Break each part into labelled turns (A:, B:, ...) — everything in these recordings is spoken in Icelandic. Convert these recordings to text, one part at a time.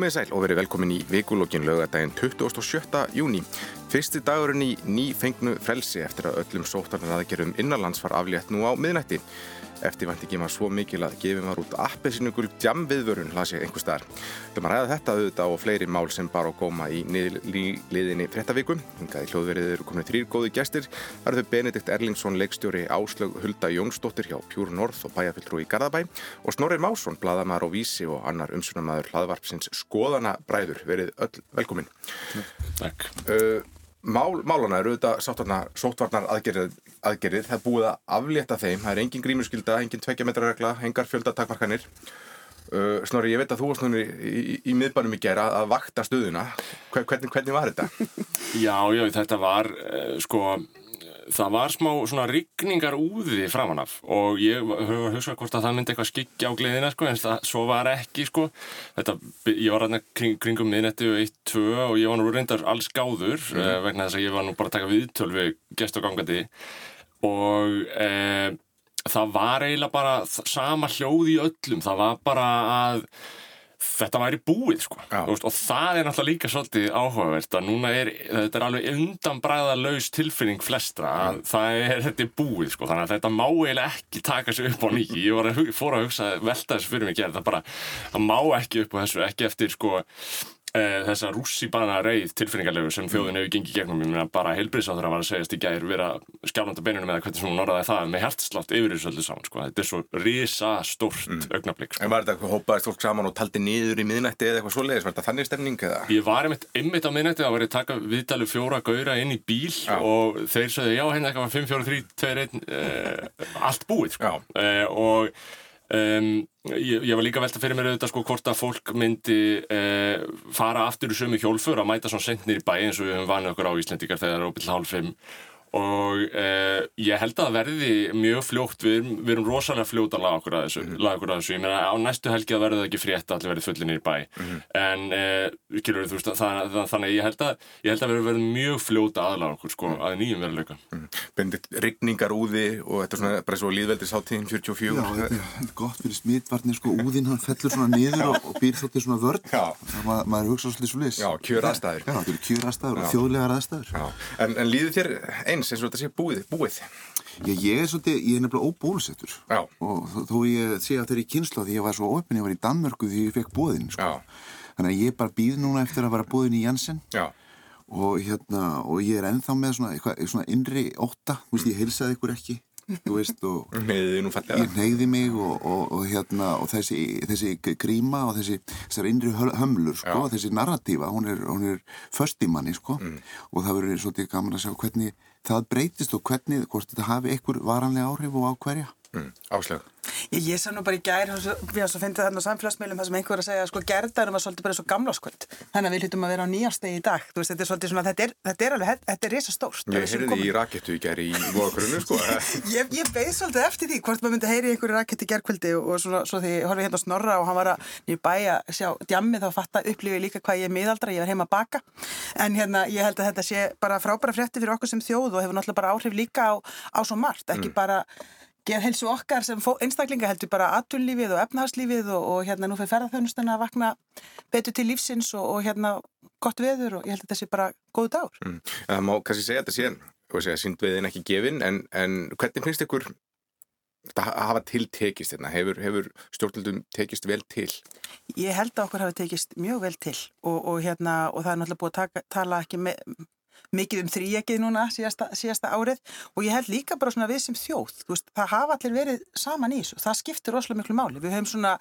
A: Komið sæl og verið velkomin í vikulókin lögadaginn 27. júni. Fyrsti dagurinn í ný fengnu frelsi eftir að öllum sótarnar aðgerðum innanlands var aflétt nú á miðnætti. Eftirvæntingi var svo mikil að gefið var út appelsinugul djamviðvörun, las ég einhver staðar. Þú maður ræða þetta auðvitað og fleiri mál sem bar á góma í liðinni frettavíkum. Hingaði hljóðverið eru komin þrýr góði gæstir. Það eru þau Benedikt Erlingsson, leikstjóri Áslög Hulda Jónsdóttir hjá Pjúr Norð og bæjarfylltrú í Garðabæ og Snorrir Másson, bladamæður á Vísi og annar umsunamæður hlaðvarpsins Skoðana Bræður. Verið öll velkomin.
B: Takk.
A: Uh, Mál, málana eru auðvitað sótvarnar aðgerið, aðgerið, það er búið að aflétta þeim, það er engin grímuskylda, engin tveikja metrarregla, engar fjöldatakmarkanir. Uh, Snorri, ég veit að þú varst núna í, í, í miðbænum í gera að vakta stöðuna, hvernig, hvernig var þetta?
B: Já, já, þetta var, uh, sko, það var smá svona rigningar úði framan af og ég höfði hugsað hvort að það myndi eitthvað skikja á gleðina sko en það svo var ekki sko. Þetta, ég var hérna kring, kringum miðnetti og 1-2 og ég var nú reyndar alls gáður mm. uh, vegna þess að ég var nú bara að taka viðtöl við gest og gangandi og uh, það var eiginlega bara sama hljóð í öllum, það var bara að þetta væri búið sko. Veist, og það er náttúrulega líka svolítið áhugavert að núna er, þetta er alveg undanbræða laus tilfinning flestra að mm. það er, þetta er búið sko. Þannig að þetta má eiginlega ekki taka sig upp á nýki ég var að fóra að hugsa, velta þessu fyrir mig að gera það bara, það má ekki upp á þessu. Ekki eftir sko þessa rússibana reið tilfinningarlegu sem þjóðin hefur gengið gegnum, ég meina bara heilbriðsáður að var að segjast í gæðir vera skjálfanda beinunum eða hvernig sem hún orðaði það með hertslátt yfir þessu öllu saman, sko, þetta er svo risa stórt mm. augnablík.
A: Sko. En var þetta eitthvað hópaðist fólk saman og taldi niður í miðnætti eða eitthvað svoleiðis, var þetta þannig stemning eða?
B: Ég var einmitt, einmitt á miðnætti að ég taka viðdælu fjóra gauðra inn í bíl já. og þeir sögðu já, hérna eitthvað 5, 4, 3, 2, 1, allt búið, og Um, ég, ég var líka velta fyrir mér auðvitað sko hvort að fólk myndi uh, fara aftur í sömu hjólfur að mæta svona sentnir í bæ eins og við höfum vanið okkur á Íslandikar þegar það er óbyrð hálf 5 og uh, ég held að það verði mjög fljótt, við erum, við erum rosalega fljótt að laga okkur að þessu, mm -hmm. okkur að þessu. ég meina á næstu helgi að verði það ekki frétt að allir verði fullinir í bæ. Mm -hmm. en uh, kilur, veist, það, það, þannig ég held að ég held að verði verið mjög fljótt að aðlaga okkur sko, mm -hmm. að nýjum veruleika
A: mhm. Bendit rigningar úði og þetta er svona bara svo líðveldis áttíðin 44
C: Já, þetta er gott fyrir smittvarnir sko, úðin hann fellur svona niður og, og býr þóttir svona vörd það maður hugsa svolítið svo lis
A: Já, kjör aðstæður Eins eins og þetta sé búið? búið?
C: Já, ég er svolítið, ég er nefnilega óbólusettur og þó, ég sé að þeirri kynsla því ég var svo ofinn, ég var í Danmörku því ég fekk bóðin sko. þannig að ég bara býð núna eftir að vera bóðin í Janssen og hérna, og ég er ennþá með svona, eitthvað, svona innri óta, þú veist, ég heilsaði ykkur ekki þú veist, og ég neyði mig og, og, og hérna, og þessi, þessi gríma og þessi þessar innri hömlur, sko, þessi narratífa hún er, hún er först í manni, sko. Mm. og það verður svolítið gaman að sjá hvernig það breytist og hvernig, hvort þetta hafi einhver varanlega áhrif og á hverja.
A: Mm, Áslög
D: Ég, ég sá nú bara í gær, við hans að finna þarna samfélagsmiðlum þar sem einhver að segja að sko gerðarum var svolítið bara svo gamláskvöld. Þannig að við hlutum að vera á nýjastegi í dag. Veist, þetta er svolítið svona, þetta er, þetta er alveg, þetta er reysa stórt
A: Ég heyrði í rakettu í gær í vokurinu sko.
D: Ég, ég beði svolítið eftir því hvort maður myndi heyri einhverju rakettu í gærkvöldi og svona, svo því horfið hérna snorra og hann var að nýja bæja sjá djammi þá fatta upplifið líka hvað ég er miðaldra, ég var heima að baka. En hérna ég held að þetta sé bara frábæra frétti fyrir okkur sem þjóð og hefur náttúrulega bara áhrif líka á, á svo margt, ekki mm. bara geðhelsu okkar sem einstaklinga heldur bara aturlífið og efnahagslífið og, og hérna nú fyrir ferðarþjónustana að vakna betur til lífsins og, og hérna gott veður og ég held að þetta sé bara dagur.
A: Mm. Það má kannski segja þetta síðan og segja síndveiðin ekki gefin en, en hvernig finnst ykkur þetta að hafa tiltekist hérna? Hefur, hefur stjórnaldum tekist vel til?
D: Ég held að okkur hafi tekist mjög vel til og, og hérna og það er náttúrulega búið að taka, tala ekki með mikið um þrýjekið núna síðasta, síðasta árið og ég held líka bara svona við sem þjóð, veist, það hafa allir verið saman í þessu, það skiptir rosalega miklu máli. Við höfum svona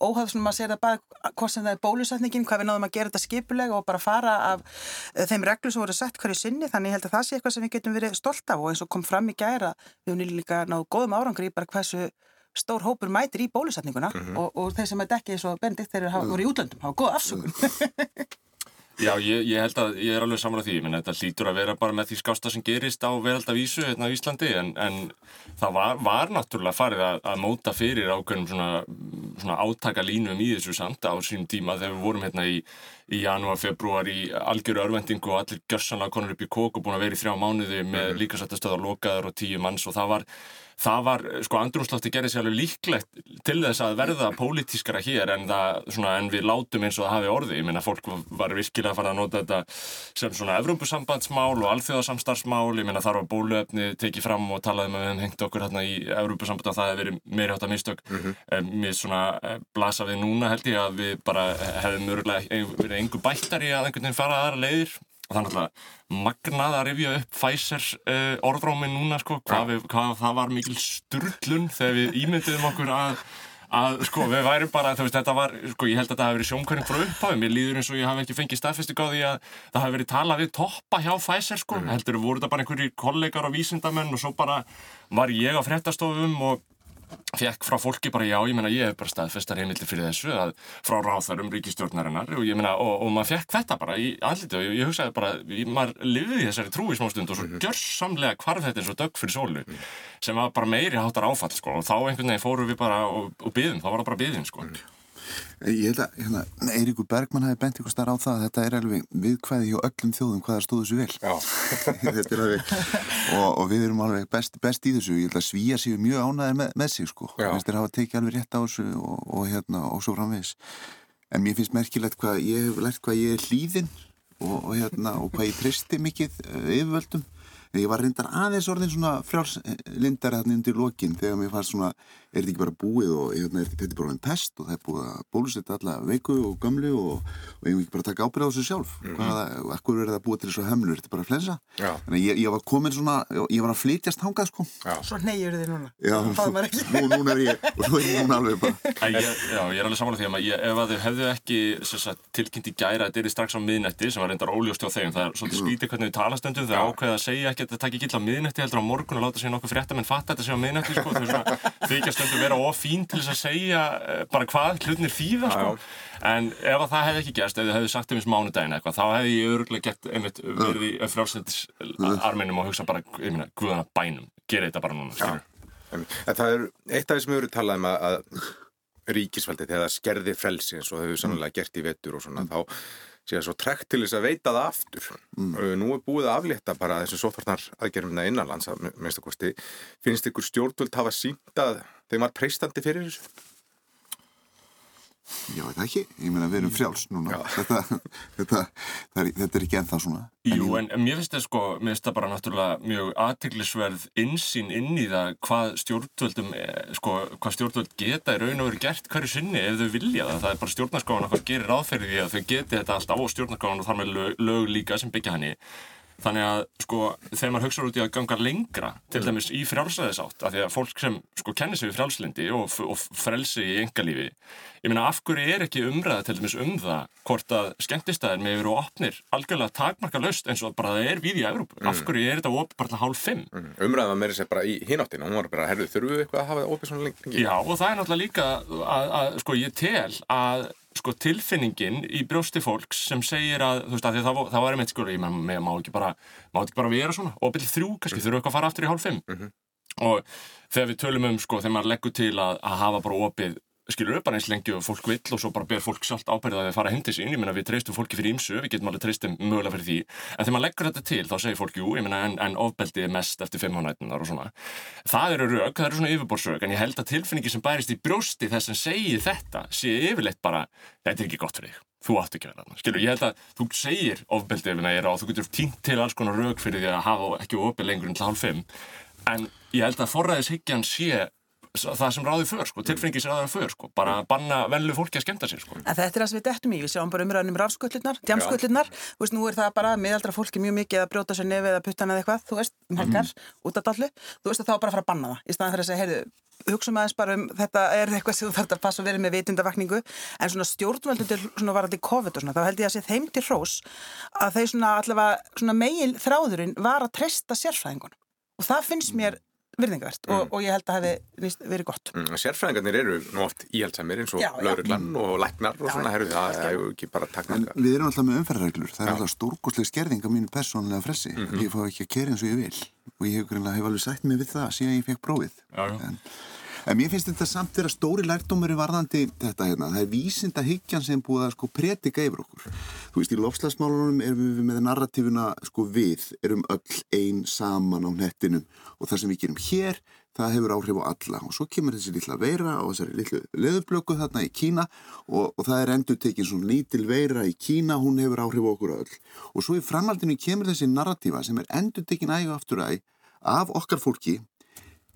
D: óhagð svona maður segir það bara hvort sem það er bólusetningin, hvað við náðum að gera þetta skipulega og bara fara af eh, þeim reglu sem voru sett hverju sinni, þannig ég held að það sé eitthvað sem við getum verið stolt af og eins og kom fram í gæra við höfum líka náðu góðum árangri bara hversu stór hópur mætir í bólusetninguna mm -hmm. og, og þeir sem er dekkið eins og bendið þeir eru voru í útlöndum, hafa góð afsökun
B: Já, ég, ég held að ég er alveg samanlega því, menn þetta hlýtur að vera bara með því skásta sem gerist á veraldavísu hérna á Íslandi en, en það var, var náttúrulega farið að, að móta fyrir ákveðnum svona, svona átakalínum í þessu samt á sínum tíma þegar við vorum hérna í, í janúar, februar í algjöru örvendingu og allir gjörsanlega konur upp í kók og búin að vera í þrjá mánuði með mm -hmm. líkasættastöðar lokaður og tíu manns og það var það var, sko, andrumslótti gerði sér alveg líklegt til þess að verða pólitískara hér en, það, svona, en við látum eins og það hafi orði. Ég minna, fólk var virkilega að fara að nota þetta sem svona Evrópusambandsmál og alþjóðasamstarfsmál. Ég minna, þar var bóluöfni tekið fram og talaði með henn hengt okkur hérna í Evrópusamband og það hefði verið meiri hátta mistök. Mm -hmm. Mér svona eh, blasa við núna held ég að við bara hefðum örgulega verið engu bættari að einhvern veginn fara aðra leiðir. Og þannig að magnað að rifja upp Pfizer uh, orðrómi núna sko, hvað, við, hvað það var mikil sturglun þegar við ímyndiðum okkur að, að sko við værum bara, þú veist þetta var, sko ég held að það hafi verið sjónkværing frá upphafi, mér líður eins og ég hafi ekki fengið staðfestik á því að það hafi verið talað við toppa hjá Pfizer sko, mm. heldur voru þetta bara einhverjir kollegar og vísindamenn og svo bara var ég á fréttastofum og fekk frá fólki bara já, ég meina ég hef bara staðfestar heimildi fyrir þessu að frá ráþarum ríkistjórnarinnar og ég meina og, og maður fekk þetta bara í andliti og ég, ég hugsaði bara, ég, maður lifiði þessari trú í smá stund og svo -hmm. gjörsamlega hvarf þetta eins og dögg fyrir sólu -hmm. sem var bara meiri hátar áfall sko og þá einhvern veginn fóru við bara og, og byðum, þá var það bara byðin sko.
C: Ég held að hérna, Eiríkur Bergman hafi bent ykkur starf á það að þetta er alveg viðkvæði hjá öllum þjóðum hvað það stóðu svo vel. Alveg, og, og við erum alveg best, best í þessu. Ég held að svíja séu mjög ánæðir með, með sig sko. finnst þér að hafa tekið alveg rétt á þessu og, og, hérna, og svo framvegs en mér finnst merkilegt hvað ég hef lært hvað ég er hlýðinn og hérna, hvað ég tristi mikið uh, yfirvöldum. Ég var reyndar aðeins orðin svona frjálslindar hérna undir lokin þegar mér fannst svona, er þetta ekki bara búið og hérna, er þetta bara en pest og það er búið að bólusetta alla veiku og gamlu og, og ég vil ekki bara taka ábyrða á þessu sjálf. Mm -hmm. Hvaða, akkur er það búið til þessu hemlur, þetta er bara flensa. Þannig að ég, ég var komin svona, ég var að flytjast hangað sko.
D: Já. Svo neyjur þið núna.
C: Já, nú, núna er ég, og svo er ég núna alveg bara.
B: Æ, ég, já, ég er alveg samanlega því að ég, ef að þau hefðu ekki sagt, tilkynnt í gæra að þetta er strax á miðnetti sem var reyndar óljóst á þeim, það er svolítið skvítið hvernig við talastöndum, þau ákveða að segja ekki að þetta takk ekki illa á miðnetti heldur á morgun og láta sér nokkuð frétta menn fatta þetta sér á miðnetti sko, þau þykja stundu vera ofín til þess að segja uh, bara hvað hlutnir þýða sko. en ef það hefði ekki gerst ef þið hefði sagt eins mánudagin eitthvað þá hefði ég öruglega gett einmitt verið í frálsendisarminum og hugsa bara, guðana bænum gera þetta bara núna
A: Það er eitt af því sem við höfum talað um að ríkisfaldið þegar það skerði frelsi eins og þau hefur sannlega gert í vettur og svona mm. þá að svo trekt til þess að veita það aftur mm. nú er búið að aflétta bara þessu sótvarnar aðgerðumina innanlands að minnst að kosti finnst ykkur stjórnvöld hafa sínt að þeim var preistandi fyrir þessu?
C: Já, þetta ekki. Ég meina, við erum frjáls núna. Þetta, þetta, er, þetta er ekki ennþá svona.
B: Jú, en, en mér finnst þetta sko, mér finnst þetta bara náttúrulega mjög aðteglisverð insýn inn í það hvað stjórnvöldum, eh, sko, hvað stjórnvöld geta í raun og veru gert hverju sinni ef þau vilja það. Það er bara stjórnarskóðan okkar gerir áferði því að þau geti þetta alltaf á stjórnarskóðan og þar með lög, lög líka sem byggja hann í. Þannig að sko þegar maður hugsaður út í að ganga lengra til mm. dæmis í frjálsæðisátt af því að fólk sem sko kennir sig við frjálslindi og, og frelsi í engalífi ég meina af hverju er ekki umræða til dæmis um það hvort að skemmtistæðir með veru opnir algjörlega takmarka laust eins og bara það er við í Európa mm. af hverju er þetta opið bara til hálf fimm
A: mm. Umræða með þess að bara í hináttina hún var bara herðu þurfu við eitthvað að hafa opið svona lengi
B: Já og það er náttúrulega líka að, að sko sko tilfinningin í brjósti fólks sem segir að, þú veist, að það, það var einmitt sko, ég má, má ekki bara má ekki bara vera svona, og byrja þrjú kannski, þurfu ekki að fara aftur í hálf fimm. Mm -hmm. og þegar við tölum um, sko, þegar maður leggur til að, að hafa bara opið skilur upp bara eins lengi og fólk vill og svo bara ber fólk sjálft ábærið að það fara að hindi sín. Ég meina við treystum fólki fyrir ímsu, við getum alveg treystum mögulega fyrir því, en þegar maður leggur þetta til þá segir fólk, jú, ég meina en, en ofbeldi er mest eftir fimmhónættunar og svona. Það eru rauk, það eru svona yfirborsrauk en ég held að tilfinningi sem bærist í brjósti þess að segja þetta, sé yfirleitt bara þetta er ekki gott fyrir þig, þú átt ekki að vera skilur, ég held að þú segir ofbeldi ef það er og þú getur tínt til alls konar rauk fyrir því að hafa ekki opið lengur en til hálf fimm. En ég held að forræðishyggjan sé það sem ráði för, sko, tilfengi sem ráði för, sko, bara að banna venlu fólki að skemta sér, sko.
D: En þetta er það sem við dettum í, við sjáum bara umræðin um rafsköllurnar, djamsköllurnar, þú veist, nú er það bara miðaldra fólki mjög mikið að brjóta sér nefið eða puttan eða eitthvað, þú veist, um helgar, mm. út af dallu, þú veist að þá bara fara að banna það, í staðan fyrir að segja, heyrðu, hugsaum aðeins bara um þetta er eitthvað sem þú þarf að passa að vera með vitundavakningu en svona stjórnvöldur svona varandi COVID og svona þá held ég að sé þeim til hrós að þeir svona allavega svona meil þráðurinn var að treysta sérfræðingun og það finnst mér virðingavert mm. og, og ég held að það hefði verið gott.
A: Mm, sérfræðingarnir eru nú oft íhaldsamir eins og lauruglann mm. og læknar og já, svona, herru það er ju ekki bara taknaka.
C: Við erum alltaf með umferðarreglur, það er já. alltaf stórkostlega skerðing af mínu personlega fressi. -hmm. Ég fá ekki að kera eins og ég vil og ég hef, hef alveg sagt mig við það síðan ég fekk prófið. Já, en, En mér finnst þetta samt þeirra stóri lærdomur í varðandi þetta hérna. Það er vísinda hyggjan sem búið að sko predika yfir okkur. Þú veist, í lofslagsmálunum erum við með narratífuna sko við erum öll einn saman á nettinum og það sem við gerum hér það hefur áhrif á alla. Og svo kemur þessi lilla veira og þessari lillu leðublöku þarna í Kína. Og, og það er endur tekinn svona lítil veira í Kína, hún hefur áhrif á okkur öll. Og svo í framhaldinu kemur þessi narratífa sem er endur tekinn ægu aftur æg af okkar fólki.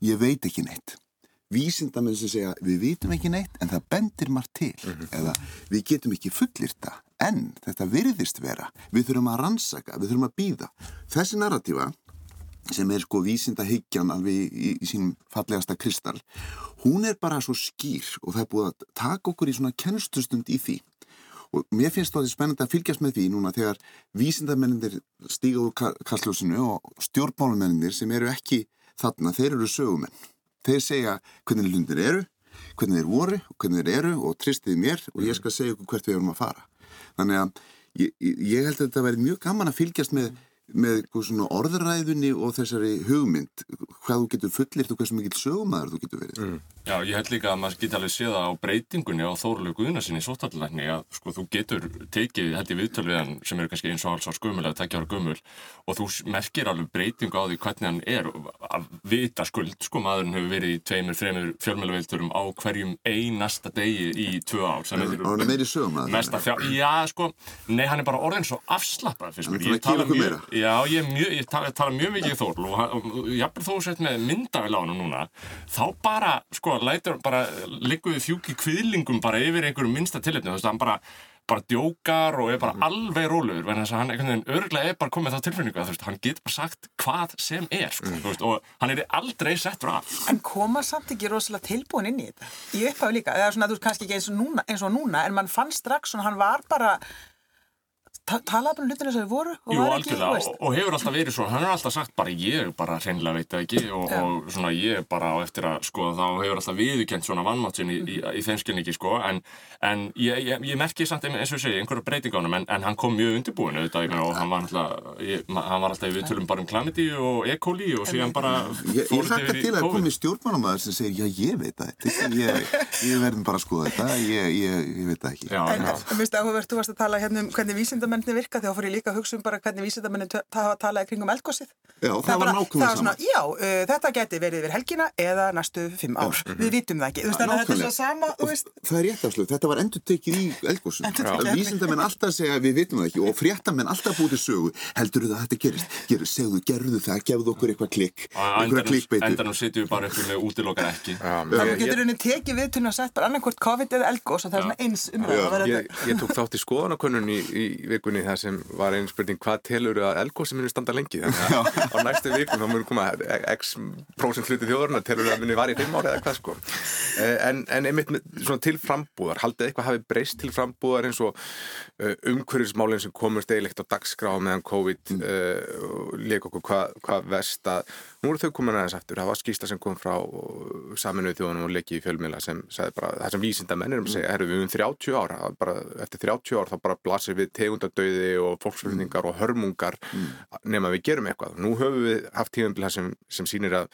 C: Ég veit ekki neitt vísindamenn sem segja við vitum ekki neitt en það bendir margt til. Mm -hmm. eða við getum ekki fullirta en þetta virðist vera. Við þurfum að rannsaka, við þurfum að býða þessi narratífa sem er sko vísinda hyggjan alveg í, í sínum fallegasta kristall hún er bara svo skýr og það er búið að taka okkur í svona kennstustund í því. Og mér finnst þetta spennandi að fylgjast með því núna þegar vísindamennindir stíga úr kastljósinu og stjórnmálumennindir sem eru ekki þarna, þeir eru sögumenn þeir segja hvernig lundir eru hvernig þeir voru og hvernig þeir eru og tristiði mér og ég skal segja okkur hvert við erum að fara. Þannig að ég, ég held að þetta verði mjög gaman að fylgjast með með orðræðunni og þessari hugmynd. Hvað þú getur fullirt og hversu mikil sögumæður þú getur verið. Mm.
B: Já, ég held líka að maður geti alveg séða á breytingunni á Þórulegu Guðnarsinni í sótallækni að sko þú getur tekið held í viðtöluðan sem eru kannski eins og alls á skumul eða tekja ára gumul og þú merkir alveg breytingu á því hvernig hann er að vita skuld, sko maðurinn hefur verið í tveimur, þreimur fjölmjöluveilturum á hverjum einasta degi í tvö ár.
C: Og hann er meiri sögumæður
B: Já, sko, nei, hann er bara orðin svo afslappað Já, ég, mjög, ég tala, tala mjög mikið í Þórl og, og jafnveg þó sett með myndavel á hann núna, þá bara, sko, lætur bara, ligguði fjúki kviðlingum bara yfir einhverju minsta tilhefni, þú veist, hann bara, bara djókar og er bara mm. alveg róluður, en þess að hann einhvern veginn örglega er bara komið þá tilfinningu að, þú veist, hann getur bara sagt hvað sem er, mm. þú veist, og hann er aldrei settur af.
D: En koma samt ekki rosalega tilbúin inn í þetta? Ég upphafi líka, eða svona, þú veist, kannski ekki eins og núna, eins og núna en mann fann strax, svona, hann var bara talaði bara um hlutinu sem þið voru og
B: Jú, algjörlega, og, og hefur alltaf verið svona hann har alltaf sagt bara ég bara hreinlega veit það ekki og, og svona ég bara á eftir að sko þá hefur alltaf viðkjönt svona vannmátsin í, í, í þeim skilningi sko. En, en ég, ég, ég merki samt eins og segi einhverju breyting á hann en, en hann kom mjög undirbúin auðvitað og hann var alltaf ég, hann var alltaf við tölum bara um klamiti og E. coli og síðan bara
C: Ég hlakka til að komi stjórnmánumæður sem segir já ég veit það ég verðum bara að skoða þetta ég veit það ekki
D: En þú veist að þú varst að tala um hvernig vísindamenn hvernig virka þá fór ég líka að hugsa um bara hvernig vísindamennin hafa talaði kringum eldgósið.
C: Já, það, það var nákvæmlega saman.
D: Já, uh, þetta geti verið yfir helgina eða næstu fimm ár. Já, við vitum það ekki. Þú veist þannig að þetta er svo sama, þú veist.
C: Það er rétt afslut, þetta var endur tekið í eldgósið. Vísindamenn alltaf segja við vitum það ekki og fréttamenn alltaf búið sögu. Heldur þú að þetta gerist? Gerðu, segðu, gerðu það, gefðu okkur eitthvað klikk, eitthvað klikkbeitu.
B: Endanum sitjum við bara
A: vikunni þar sem var einn spurning hvað telur að elgósi muni standa lengi? Þannig að á næstu vikun þá muni koma x prósent hluti þjóðurna telur að muni var í fimm ári eða hvað sko? Eh, en, en einmitt svona til frambúðar haldið eitthvað hafi breyst til frambúðar eins og uh, umhverfismálinn sem komur steglegt á dagskrá meðan COVID uh, eh, leik okkur hvað hva vest að nú eru þau komin aðeins aftur, það var skýsta sem kom frá saminuð þjóðunum og leiki í fjölmila sem sagði bara, það sem vísinda mennir um að segja, herru við um 30 ára, bara, eftir 30 ára þá bara blasir við tegundadauði og fólksflutningar mm. og hörmungar mm. nema við gerum eitthvað. Nú höfum við haft tíðanbila sem, sem sýnir að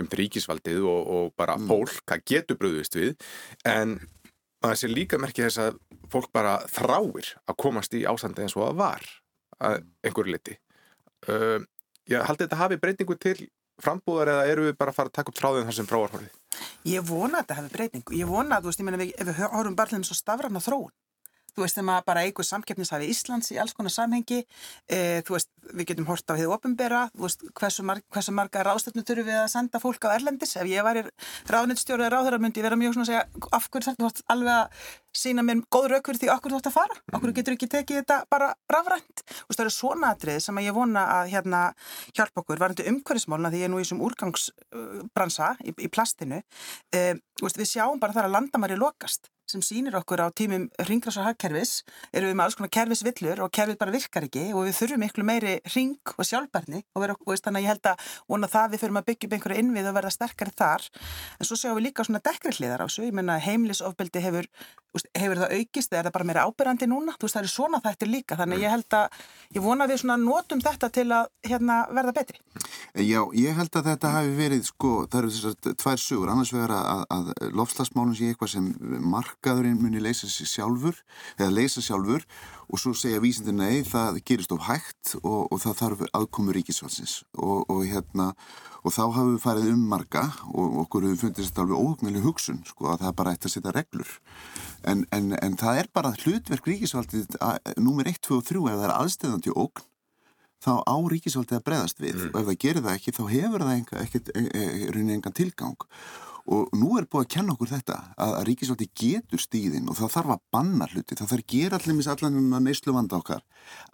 A: um ríkisvaldið og, og bara mm. fólk að getur bröðust við en það sé líka merkið þess að fólk bara þráir að komast í ástandi eins og það var að einhverju liti. Uh, ég haldi þetta hafi breytingu til frambúðar eða eru við bara að fara að taka upp tráðin þar sem fráarhórið?
D: Ég vona að þetta hefur breytingu. Ég vona að, þú veist, ég menna, ef við horfum bara til þess að stafra þróun þú veist, þegar maður bara eigur samkeppnishafi Íslands í alls konar samhengi e, þú veist, við getum hort á hefðu ofinbera, þú veist, hversu, marg, hversu marga ráðstöfnu þurfum við að senda fólk á Erlendis ef ég var í ráðnættstjóru eða ráðhöra myndi ég vera mjög svona að segja af hverju þetta alveg að sína mér góð raukur því okkur þú ætti að fara. Okkur getur ekki tekið þetta bara rafrænt. Þú veist, það eru svona atrið sem að ég vona að hérna hjálpa okkur, varandi umhverfismálna því ég er nú í þessum úrgangsbransa í, í plastinu, e, veist, við sjáum bara þar að landamæri lokast sem sýnir okkur á tímum ringras og hagkerfis erum við með alls konar kerfisvillur og kerfið bara virkar ekki og við þurfum miklu meiri ring og sjálfbarni og, vera, og veist, þannig að ég held að vona það við þurfum að byggja upp einhverju innvið og verða sterkari þar. En svo sjáum við líka svona dekkri hliðar á þessu. Ég menna heimlisofbeldi hefur, hefur það aukist eða er það bara meira ábyrrandi núna? Þú veist það eru svona þættir líka þannig að ég held að ég vona við svona notum þetta til að hérna, verða betri.
C: Já, ég held að þetta hafi verið sko, það eru þessar tvær sugur annars vegar að, að lofslagsmálun sé eitthvað sem mark markaðurinn muni leysa sér sjálfur eða leysa sjálfur og svo segja vísindir nei, það gerist of hægt og, og það þarf aðkomu ríkisvalsins og, og hérna og þá hafum við farið um marga og okkur hefur fundist þetta alveg óhugnæli hugsun sko að það er bara eitt að setja reglur. En, en, en það er bara hlutverk ríkisvaldið nummer 1, 2 og 3 ef það er aðstæðandi ógn þá á ríkisvaldið að breðast við. Mm. og ef það gerir það ekki þá hefur það enga, ekkert, e, e, raunin engan tilgang og nú er búið að kenna okkur þetta að, að ríkisvaldi getur stíðin og það þarf að banna hluti, það þarf að gera allir allan neyslu vanda okkar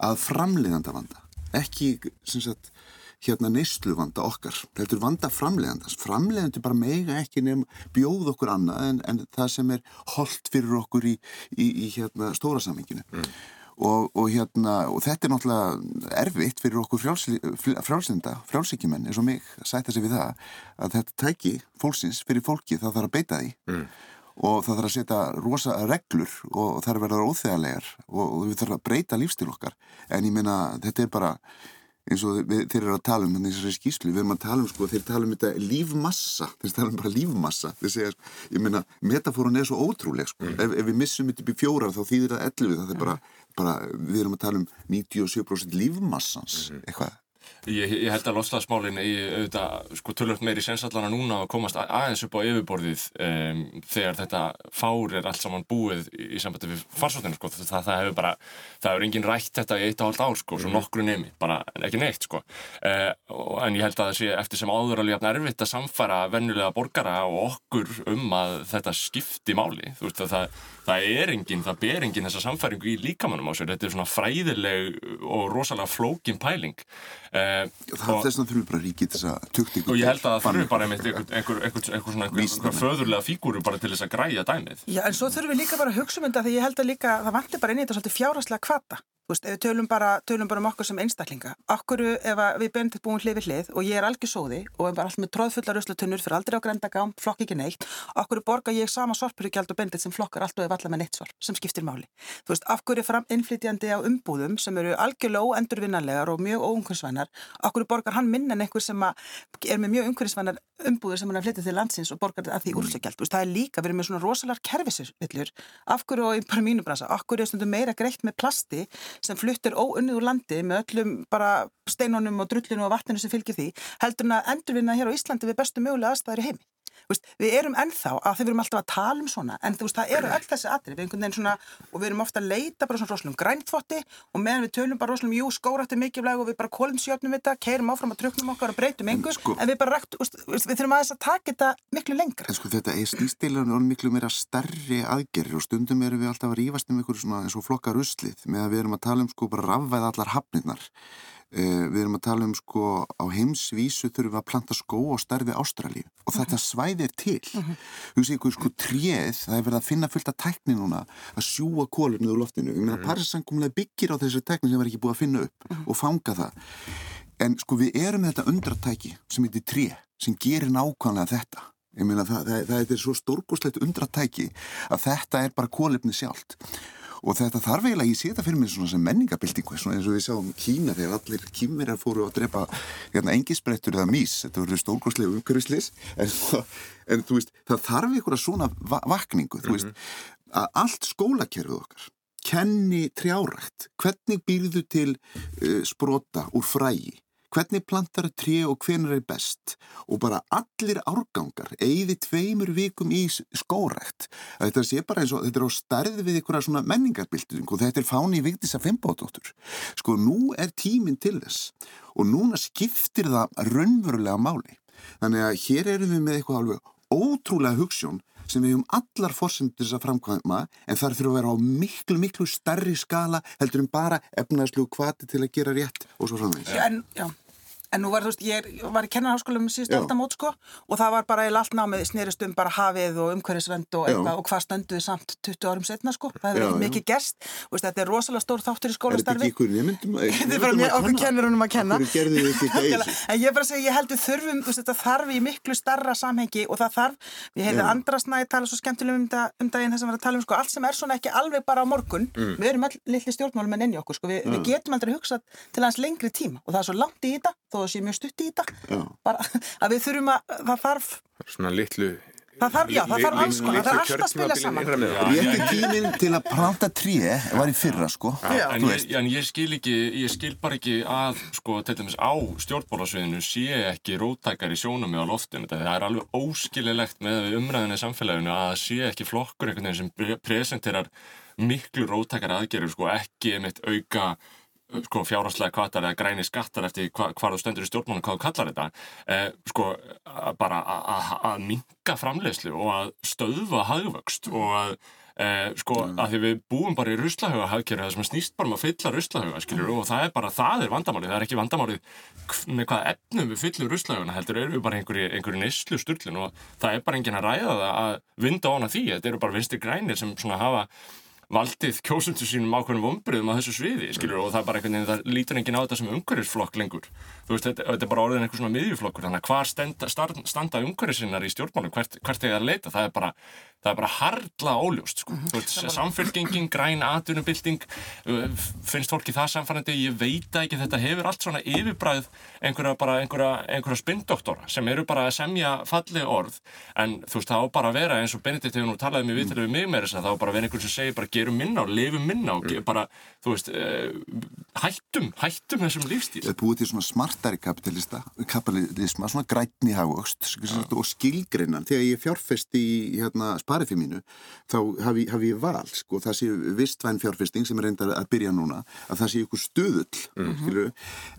C: að framleiðanda vanda, ekki sagt, hérna neyslu vanda okkar. Þetta er vanda framleiðandast framleiðandi bara mega ekki nefn bjóð okkur annað en, en það sem er holdt fyrir okkur í, í, í hérna stóra saminginu mm. Og, og, hérna, og þetta er náttúrulega erfitt fyrir okkur frjálslinda, frjálsíkjumenn eins og mig að sæta sig við það að þetta tæki fólksins fyrir fólki það þarf að beita því mm. og það þarf að setja rosa reglur og það þarf að verða óþegarlegar og, og við þarfum að breyta lífstil okkar en ég meina þetta er bara eins og við, þeir eru að tala um þessari skýslu, við erum að tala um sko, þeir tala um þetta lífmassa, þeir tala um bara lífmassa þeir segja, ég meina, metafórun er svo ótrúleg sko, mm. ef, ef við missum þetta upp í fjórar þá þýðir það 11, það er bara, bara við erum að tala um 97% lífmassans, mm. eitthvað
B: Ég, ég held að loslasmálinn í auðvitað sko tölvöld meiri sensallana núna að komast aðeins upp á yfirborðið um, þegar þetta fár er allt saman búið í, sambandi við farsóttinu sko. Það, það hefur bara, það hefur engin rætt þetta í eitt og halvt ár sko, svo mhm. nokkru nemi bara ekki neitt sko. Uh, en ég held að það sé eftir sem áður alveg erfitt að samfara vennulega borgara og okkur um að þetta skipti máli, þú veist að það það er enginn, það ber enginn þessa samfæringu í líkamannum á sér, þetta er svona fræðileg og rosalega flókin pæling
C: eh, Það er þess að þurfum bara ríkið þess að tukt ykkur
B: og ég held að það þurfum bara einhver, einhver, einhver, einhver svona einhver föðurlega fígúru bara til þess að græja dæmið.
D: Já en svo þurfum við líka bara að hugsa um þetta því ég held að líka, það vantir bara inn í þetta svolítið fjárhastlega kvata Þú veist, ef við tölum bara, tölum bara um okkur sem einstaklinga, okkur ef við bendum búin hlið við hlið og ég er algjör sóði og við erum alltaf með tróðfullar öslutunnur fyrir aldrei á grendagám, flokk ekki neitt, okkur borgar ég sama sorpurugjald og bendit sem flokkar alltaf eða allar með neitt sorp sem skiptir máli. Þú veist, okkur er fram innflytjandi á umbúðum sem eru algjörlega óendurvinnanlegar og mjög óumhverfisvænar, okkur borgar hann minn en einhver sem er með mjög umhverfisvænar umbúður sem hann er flyttið til landsins og borgar að því. Þú veist, það er líka, við erum með svona rosalar kerfisvillur, af hverju og bara mínu bransa, okkur er stundum meira greitt með plasti sem fluttur óunnið úr landi með öllum bara steinunum og drullinu og vatninu sem fylgir því heldur en að endurvinna hér á Íslandi við bestu mögulega aðstæðir í heimi. Veist, við erum ennþá að þau verum alltaf að tala um svona en þú veist það eru öll þessi atrið við einhvern veginn svona og við erum ofta að leita bara svona roslum grænþvotti og meðan við tölum bara roslum jú skórætti mikilvæg og við bara kólinsjöfnum þetta, keirum áfram að truknum okkar og breytum einhver sko, en við bara rætt, við þurfum aðeins að taka þetta miklu lengra.
C: En sko þetta er snýstilega og miklu meira starri aðgerri og stundum erum við alltaf að rífast um einhverju svona eins og flokkar uslið með að við erum að tala um sko bara rafvæð allar hafnirnar við erum að tala um sko á heimsvísu þurfum við að planta skó og starfi Ástralíu og uh -huh. þetta svæðir til uh -huh. þú ykkur sko tréð það er verið að finna fullt af tækni núna að sjúa kólurnu úr loftinu ég meina -huh. Parísankumlega byggir á þessu tækni sem var ekki búið að finna upp og fanga það en sko við erum með þetta undratæki sem heitir tréð sem gerir nákvæmlega þetta ég meina það, það, það er svo stórgóðslegt undratæki að þetta er bara kólefni sjálft og þetta þarf eiginlega, ég sé þetta fyrir mig svona sem menningabildingu, svona eins og við sáum Kína þegar allir kýmverjar fóru að drepa hérna, engisbrettur eða mís, þetta voru stórgóðslega umhverfisleis en, en þú veist, það þarf einhverja svona va vakningu, þú veist, mhm. að allt skólakerfið okkar kenni trjárægt, hvernig býrðu til uh, sprota úr frægi hvernig plantar tré og hvernig er best? Og bara allir árgangar eigði tveimur vikum í skórækt þetta sé bara eins og þetta er á starði við einhverja svona menningarbilding og þetta er fáni í viktis að fembátóttur sko nú er tíminn til þess og núna skiptir það raunverulega máli. Þannig að hér erum við með eitthvað alveg ótrúlega hugssjón sem við hefum allar fórsendur þess að framkvæma en þar þurfum að vera á miklu, miklu starri skala heldur um bara efnaðslu kvati til að gera rétt og svo framvegis.
D: En, já, En nú var, þú veist, ég var í kennarháskólum síðust aldamót, sko, og það var bara allt námið snýrist um bara hafið og umhverfisvend og eitthvað og hvað stönduði samt 20 árum setna, sko. Það hefur mikið gerst, og þetta er rosalega stór þáttur í skólastarfi.
C: Er þetta ekki ykkur nefndum að
D: kenna? Þetta er bara mér, okkur kennurunum að kenna.
C: Okkur gerði þið ekki
D: það En ég bara segja, ég heldur þurfum, þú veist, þetta þarf í miklu starra samhengi og það þarf, ég heiti Andrasnæði tala svo skemmtilegum um, um daginn þess er það er sé mjög stutt í þetta bara að við þurfum að það þarf
A: svona litlu
D: Það þarf, já, það þarf alls konar, það þarf alltaf að spila saman.
C: Rétti tíminn til að planta tré var í fyrra, sko.
B: Já, en, ég, en ég skil ekki, ég skil bara ekki að, sko, til dæmis á stjórnbólasviðinu sé ekki rótækar í sjónum á loftinu. Það er alveg óskililegt með umræðinu í samfélaginu að sé ekki flokkur einhvern veginn sem presenterar miklu rótækar aðgerður, sko, ekki einmitt auka sko, fjárhanslega kvartar eða græni skattar eftir hva, hvað þú stendur í stjórnmánu, hvað þú kallar þetta eh, sko, bara að minka framlegslu og að stöðva hagvöxt og að Eh, sko, mm. að því við búum bara í ruslahauga hagkerfi það sem snýst bara um að fylla ruslahauga skiljur, mm. og það er bara, það er vandamálið það er ekki vandamálið með hvað efnum við fyllum ruslahaugana heldur, erum við bara einhverju, einhverju neyslu sturlun og það er bara engin að ræða það að vinda á hana því, þetta eru bara vinstir grænir sem svona hafa valdið kjósundu sínum ákveðnum umbriðum á þessu sviði, skilur, og það er bara einhvern veginn, það lítur enginn á þetta sem umhverfisflokk lengur. Þú veist, þetta, þetta er bara orðin einhver svona miðjuflokkur, þannig að hvar standa, standa umhverfisinnar í stjórnmálum, hvert, hvert er það að leita, það er bara, það er bara hardla óljóst, sko. Mm -hmm. Þú veist, samfélgenging, græn atvinnubilding, uh, finnst fólki það samfærandi, ég veit ekki, þetta hefur allt svona yfirbræð einhverja bara, einhverja, einhverja spindoktora sem eru bara að semja falli orð, en þú veist, það á bara að vera eins og Benedikt hefur nú talað um í við mig með þess að það á bara að vera einhvern sem segir bara gerum minna og lifum minna og mm. bara, þú veist, uh, hættum, hættum þessum lífstíl.
C: Það búið til svona smartari kapitalista, kapitalisma, svona grætni hafugst ja. og skilgreinan. Þegar ég fjárfest í hérna, sparifið mínu, þá hafi, hafi ég val, sko, það sé vistvæn fjárfesting sem er reyndar að byrja núna, að það sé ykkur stuðull, mm -hmm.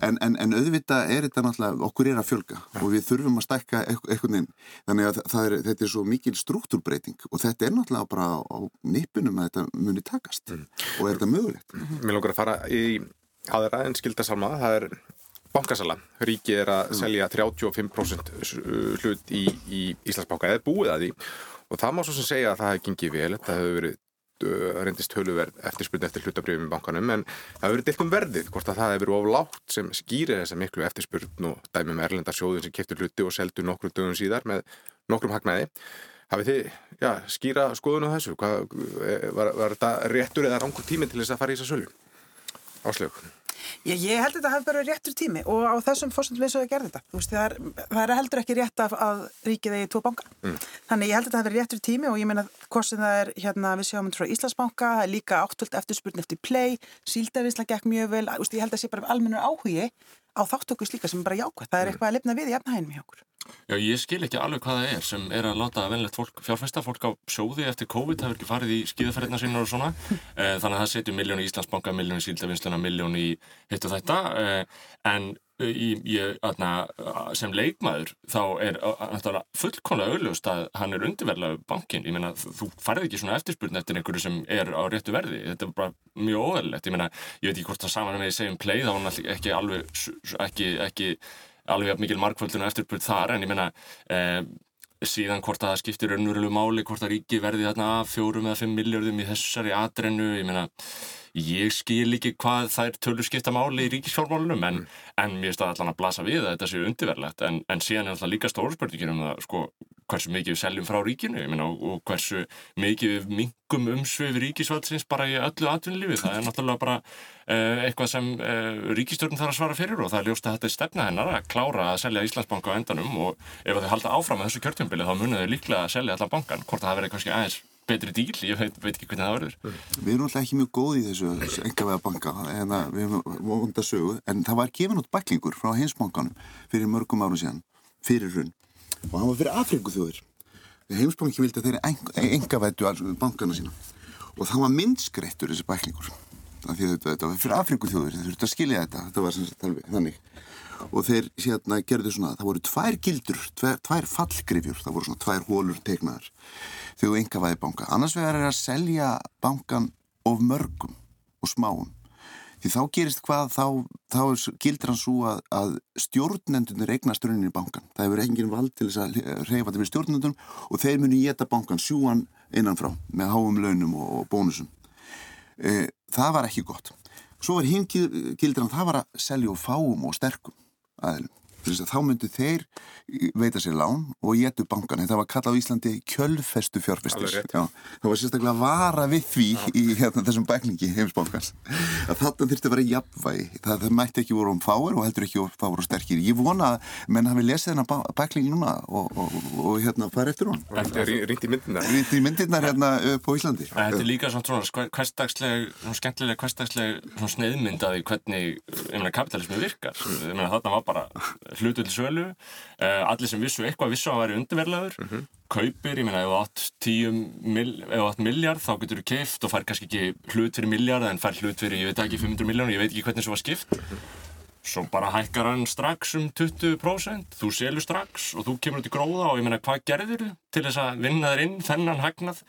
C: en, en, en auðvitað er þetta náttúrulega, okkur er að fjölga ja. og við þurfum að stækka eitthvað inn. Þannig að er, þetta er svo mikil struktúrbreyting og þetta er náttúrulega bara á, á nippunum að þetta muni takast mm. og er þetta mögulegt.
A: Mér langar að fara í aðra en skildasalma, það er bankasala. Ríkið er að mm. selja 35% hlut í, í Íslandsbanka eða búið að því og það má svo sem segja að það hefði gengið vel, það hefur verið reyndist höluverð eftirspurni eftir hlutabrjöfum í bankanum en það hefur verið deilt um verðið hvort að það hefur verið oflátt sem skýrir þessa miklu eftirspurn og dæmi með erlendarsjóðin sem keftur hluti og seldu nokkrum dögum síðar með nokkrum hagnaði Hafið þið, já, skýra skoðun á þessu? Hvað, var, var þetta réttur eða rangur tími til þess að fara í þessa sölju? Áslög.
D: Ég, ég held að þetta hafi bara réttur tími og á þessum fórsendum eins og það gerði þetta. Veist, það, er, það er heldur ekki rétt af að ríkið eigi tvo banka. Mm. Þannig ég held að þetta verið réttur tími og ég meina hvort sem það er hérna við sjáum frá Íslandsbanka, líka áttöld eftirspurn eftir play, síldavinsla gekk mjög vel. Veist, ég held að það sé bara almennur áhugi á þáttöku slíka sem er bara jákvæð. Það er mm. eitthvað að lifna við í efnahænum hjá okkur.
B: Já, ég skil ekki alveg hvað það er sem er að láta venlegt fólk, fjárfesta fólk á sjóði eftir COVID, það verður ekki farið í skíðaferðina sína og svona, e, þannig að það setjur miljón í Íslandsbanka, miljón í Síldavinsluna, miljón í hitt og þetta, e, en í, ég, aðna, sem leikmaður þá er fullkonlega auðlust að hann er undirverðlega bankin, ég meina þú farið ekki svona eftirspurn eftir einhverju sem er á réttu verði, þetta er bara mjög óverðilegt, ég meina ég veit ekki hvort það saman með því segjum play, þá var hann ekki alveg ekki, ekki alveg mikil markvöldun og eftirbröð þar en ég menna eh, síðan hvort að það skiptir raunverulegu máli hvort að ríki verði þarna fjórum eða fimm miljardum í þessari atrennu ég menna ég skil ekki hvað er tölur skipta máli í ríkisfjármálunum en, mm. en mér það allan að blasa við að þetta séu undirverlegt en, en síðan er alltaf líka stórspörningin um það sko hversu mikið við seljum frá ríkinu meina, og, og hversu mikið við mingum umsvið ríkisvaldsins bara í öllu atvinnulífi það er náttúrulega bara uh, eitthvað sem uh, ríkistjórn þarf að svara fyrir og það er ljóst að þetta er stefna hennar að klára að selja Íslandsbanka á endanum og ef þau halda áfram með þessu kjörtjumbili þá munið þau líklega að selja allan bankan hvort það verður kannski aðeins betri díl, ég veit, veit ekki hvernig það verður.
C: Við erum alltaf ekki mjög góði í þessu, þessu engavega banka, en hérna, við erum vonda sögu, en það var gefin út bæklingur frá heimsbankanum fyrir mörgum árum síðan fyrir hrunn og hann var fyrir Afrikuþjóðir heimsbanki vildi að þeirri engavættu bankana sína. Og það var myndskreittur þessi bæklingur. Af því að þetta var fyrir Afrikuþjóðir þeir þurfti að skilja þetta, þetta var sem, þannig og þeir hérna gerðu svona það voru tvær gildur, tvær, tvær fallgrifjur það voru svona tvær hólur tegnaðar þegar þú engavæði banka. Annars vegar er að selja bankan of mörgum og smáum. Því þá gerist hvað þá, þá gildir hann svo að, að stjórnendunir eignast rauninni bankan það hefur engin vald til þess að reyfa þetta með stjórnendunum og þeir muni geta bankan sjúan innanfrá með háum launum og, og bónusum. E, það var ekki gott. Svo var hinn gildir hann það var að selja og fáum og sterkum aðeins þá myndu þeir veita sér lán og getu bankan þetta var kallað á Íslandi kjölfestu fjárfestis það var sérstaklega að vara við því Já. í hérna, þessum bækningi heimsbankans. Að þetta þurfti að vera jafnvægi. Það, það mætti ekki voru um fáir og heldur ekki voru fáir og sterkir. Ég vona að menn hafi lesið þennan bækning núna og, og, og, og hérna fara eftir hún
A: Rínt í myndirnar
C: Rínt í myndirnar hérna upp á Íslandi.
B: Þetta er líka svona hverstagsleg skemmtilega hverstagsleg sneiðmyndaði hvernig kapitalismi virkar. Þarna var bara hlutu til sölu uh, allir sem vissu eitthvað vissu að væri undirverlaður mm -hmm. kaupir, ég meina ef þú átt 10 miljard þá getur þú keift og fær kannski ekki hlut fyrir miljard en fær hlut fyrir, ég veit ekki, 500 miljónur ég veit ekki hvernig það var skipt mm -hmm. svo bara hækkar hann strax um 20% þú selur strax og þú kemur út í gróða og ég meina hvað gerður þú til þess að vinna þér inn þennan hagnað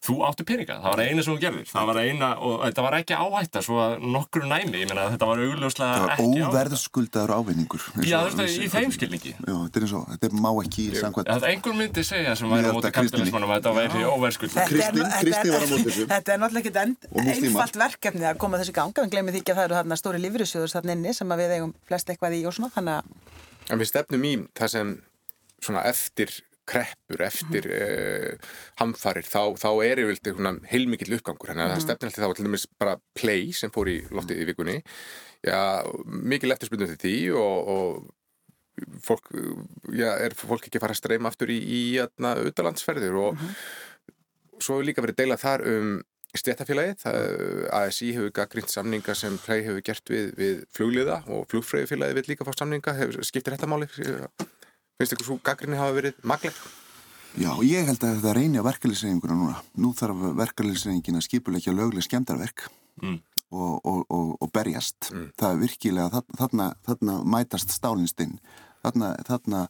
B: þú áttu peninga, það var eina sem þú gerðir. Það var eina, og þetta var ekki áhætta svo að nokkru næmi, ég meina þetta var augljóslega ekki áhætta.
C: Það var óverðskuldaður ávinningur
B: Já, þú veist, í þeim skilningi.
C: Já, þetta er eins og, þetta má ekki í samkvæmt
B: Það er einhver myndi segja sem væri á móti kapitalismannum að þetta væri óverðskuldað
C: Kristi var á móti þessu.
D: Þetta er náttúrulega ekki einfalt verkefni að koma þessi ganga, en glemir því ekki að það eru þarna stóri lífriðsjóður þarna inni kreppur eftir mm -hmm. uh, hamfarir þá, þá er yfirlega heilmikill uppgangur þannig að það stefnir alltaf þá til dæmis bara play sem fór í loftið í vikunni já, mikil eftirspilnum til því og, og fólk já, er fólk ekki að fara að streyma aftur í, í auðalandsferðir og mm -hmm. svo hefur líka verið deilað þar um stjættafélagið, ASI hefur gaggrínt samninga sem play hefur gert við, við flugliða og flugfræðifélagið vil líka fá samninga, hefur, skiptir þetta máli? Finnst ykkur svo gaggrinni hafa verið magleg?
C: Já, ég held að þetta reyni á verkefliðsreyninguna núna. Nú þarf verkefliðsreyningin að skipulegja lögleg skemdarverk mm. og, og, og, og berjast. Mm. Það er virkilega, þarna, þarna mætast stálinstinn, þarna, þarna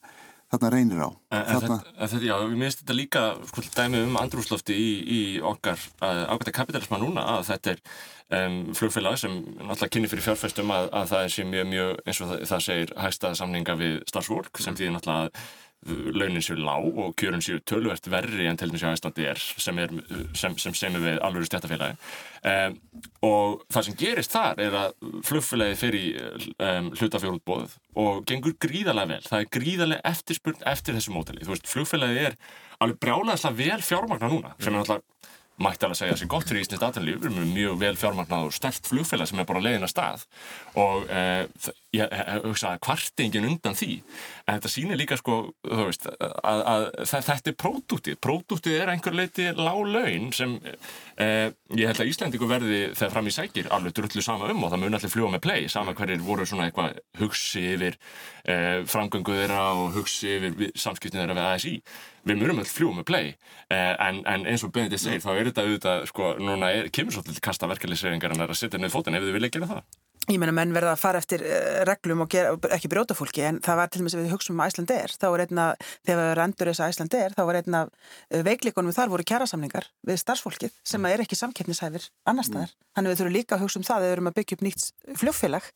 C: þarna reynir á
B: en, þarna... en þetta, já, við minnst þetta líka sko, dæmi um andrúslofti í, í okkar ákvæmta kapitalisma núna að þetta er um, flugfélag sem náttúrulega kynni fyrir fjárfæstum að, að það er sem mjög, mjög, eins og það, það segir hægsta samninga við starfsfólk sem mm. því náttúrulega að launin séu lág og kjörun séu tölvert verri en til dæmis á Íslandi er sem, er, sem, sem semur við alveg stjættafélagi um, og það sem gerist þar er að flugfélagi fyrir um, hlutafjórútbóð og gengur gríðarlega vel. Það er gríðarlega eftirspurn eftir þessu mótali þú veist, flugfélagi er alveg brjálega vel fjármagna núna sem er náttúrulega mætti alveg segja að það sé gott fyrir Íslands aðtænlíf við erum mjög vel fjármagnað og stert flugfélag sem er bara leiðin að stað. Og eh, ég hugsa að kvartingin undan því en þetta sýnir líka sko veist, að, að þetta er pródútið pródútið er einhver leiti lág laun sem eh, ég held að Íslandíku verði þegar fram í sækir alveg drullu sama um og það mun allir fljúa með play sama hverjir voru svona eitthvað hugsi yfir eh, framgöngu þeirra og hugsi yfir samskiptin þeirra við ASI við munum alltaf fljúa með play eh, en, en eins og Benedikt segir þá er þetta auðvitað sko, núna er, kemur svolítið kasta verkefliðsreyfingar en það er að setja niður fótinn ef þið vilja gera það
D: Ég menna menn verða að fara eftir uh, reglum og gera, ekki brjóta fólki en það var til og með sem við hugsaum um Æsland er þá var einna, þegar við rendur þess að Æsland er þá var einna veikleikonum þar voru kjærasamningar við starfsfólkið sem er ekki samkeppnishæfir annar staðar. Mm. Þannig við þurfum líka að hugsa um það þegar við erum að byggja upp nýtt fljóffélag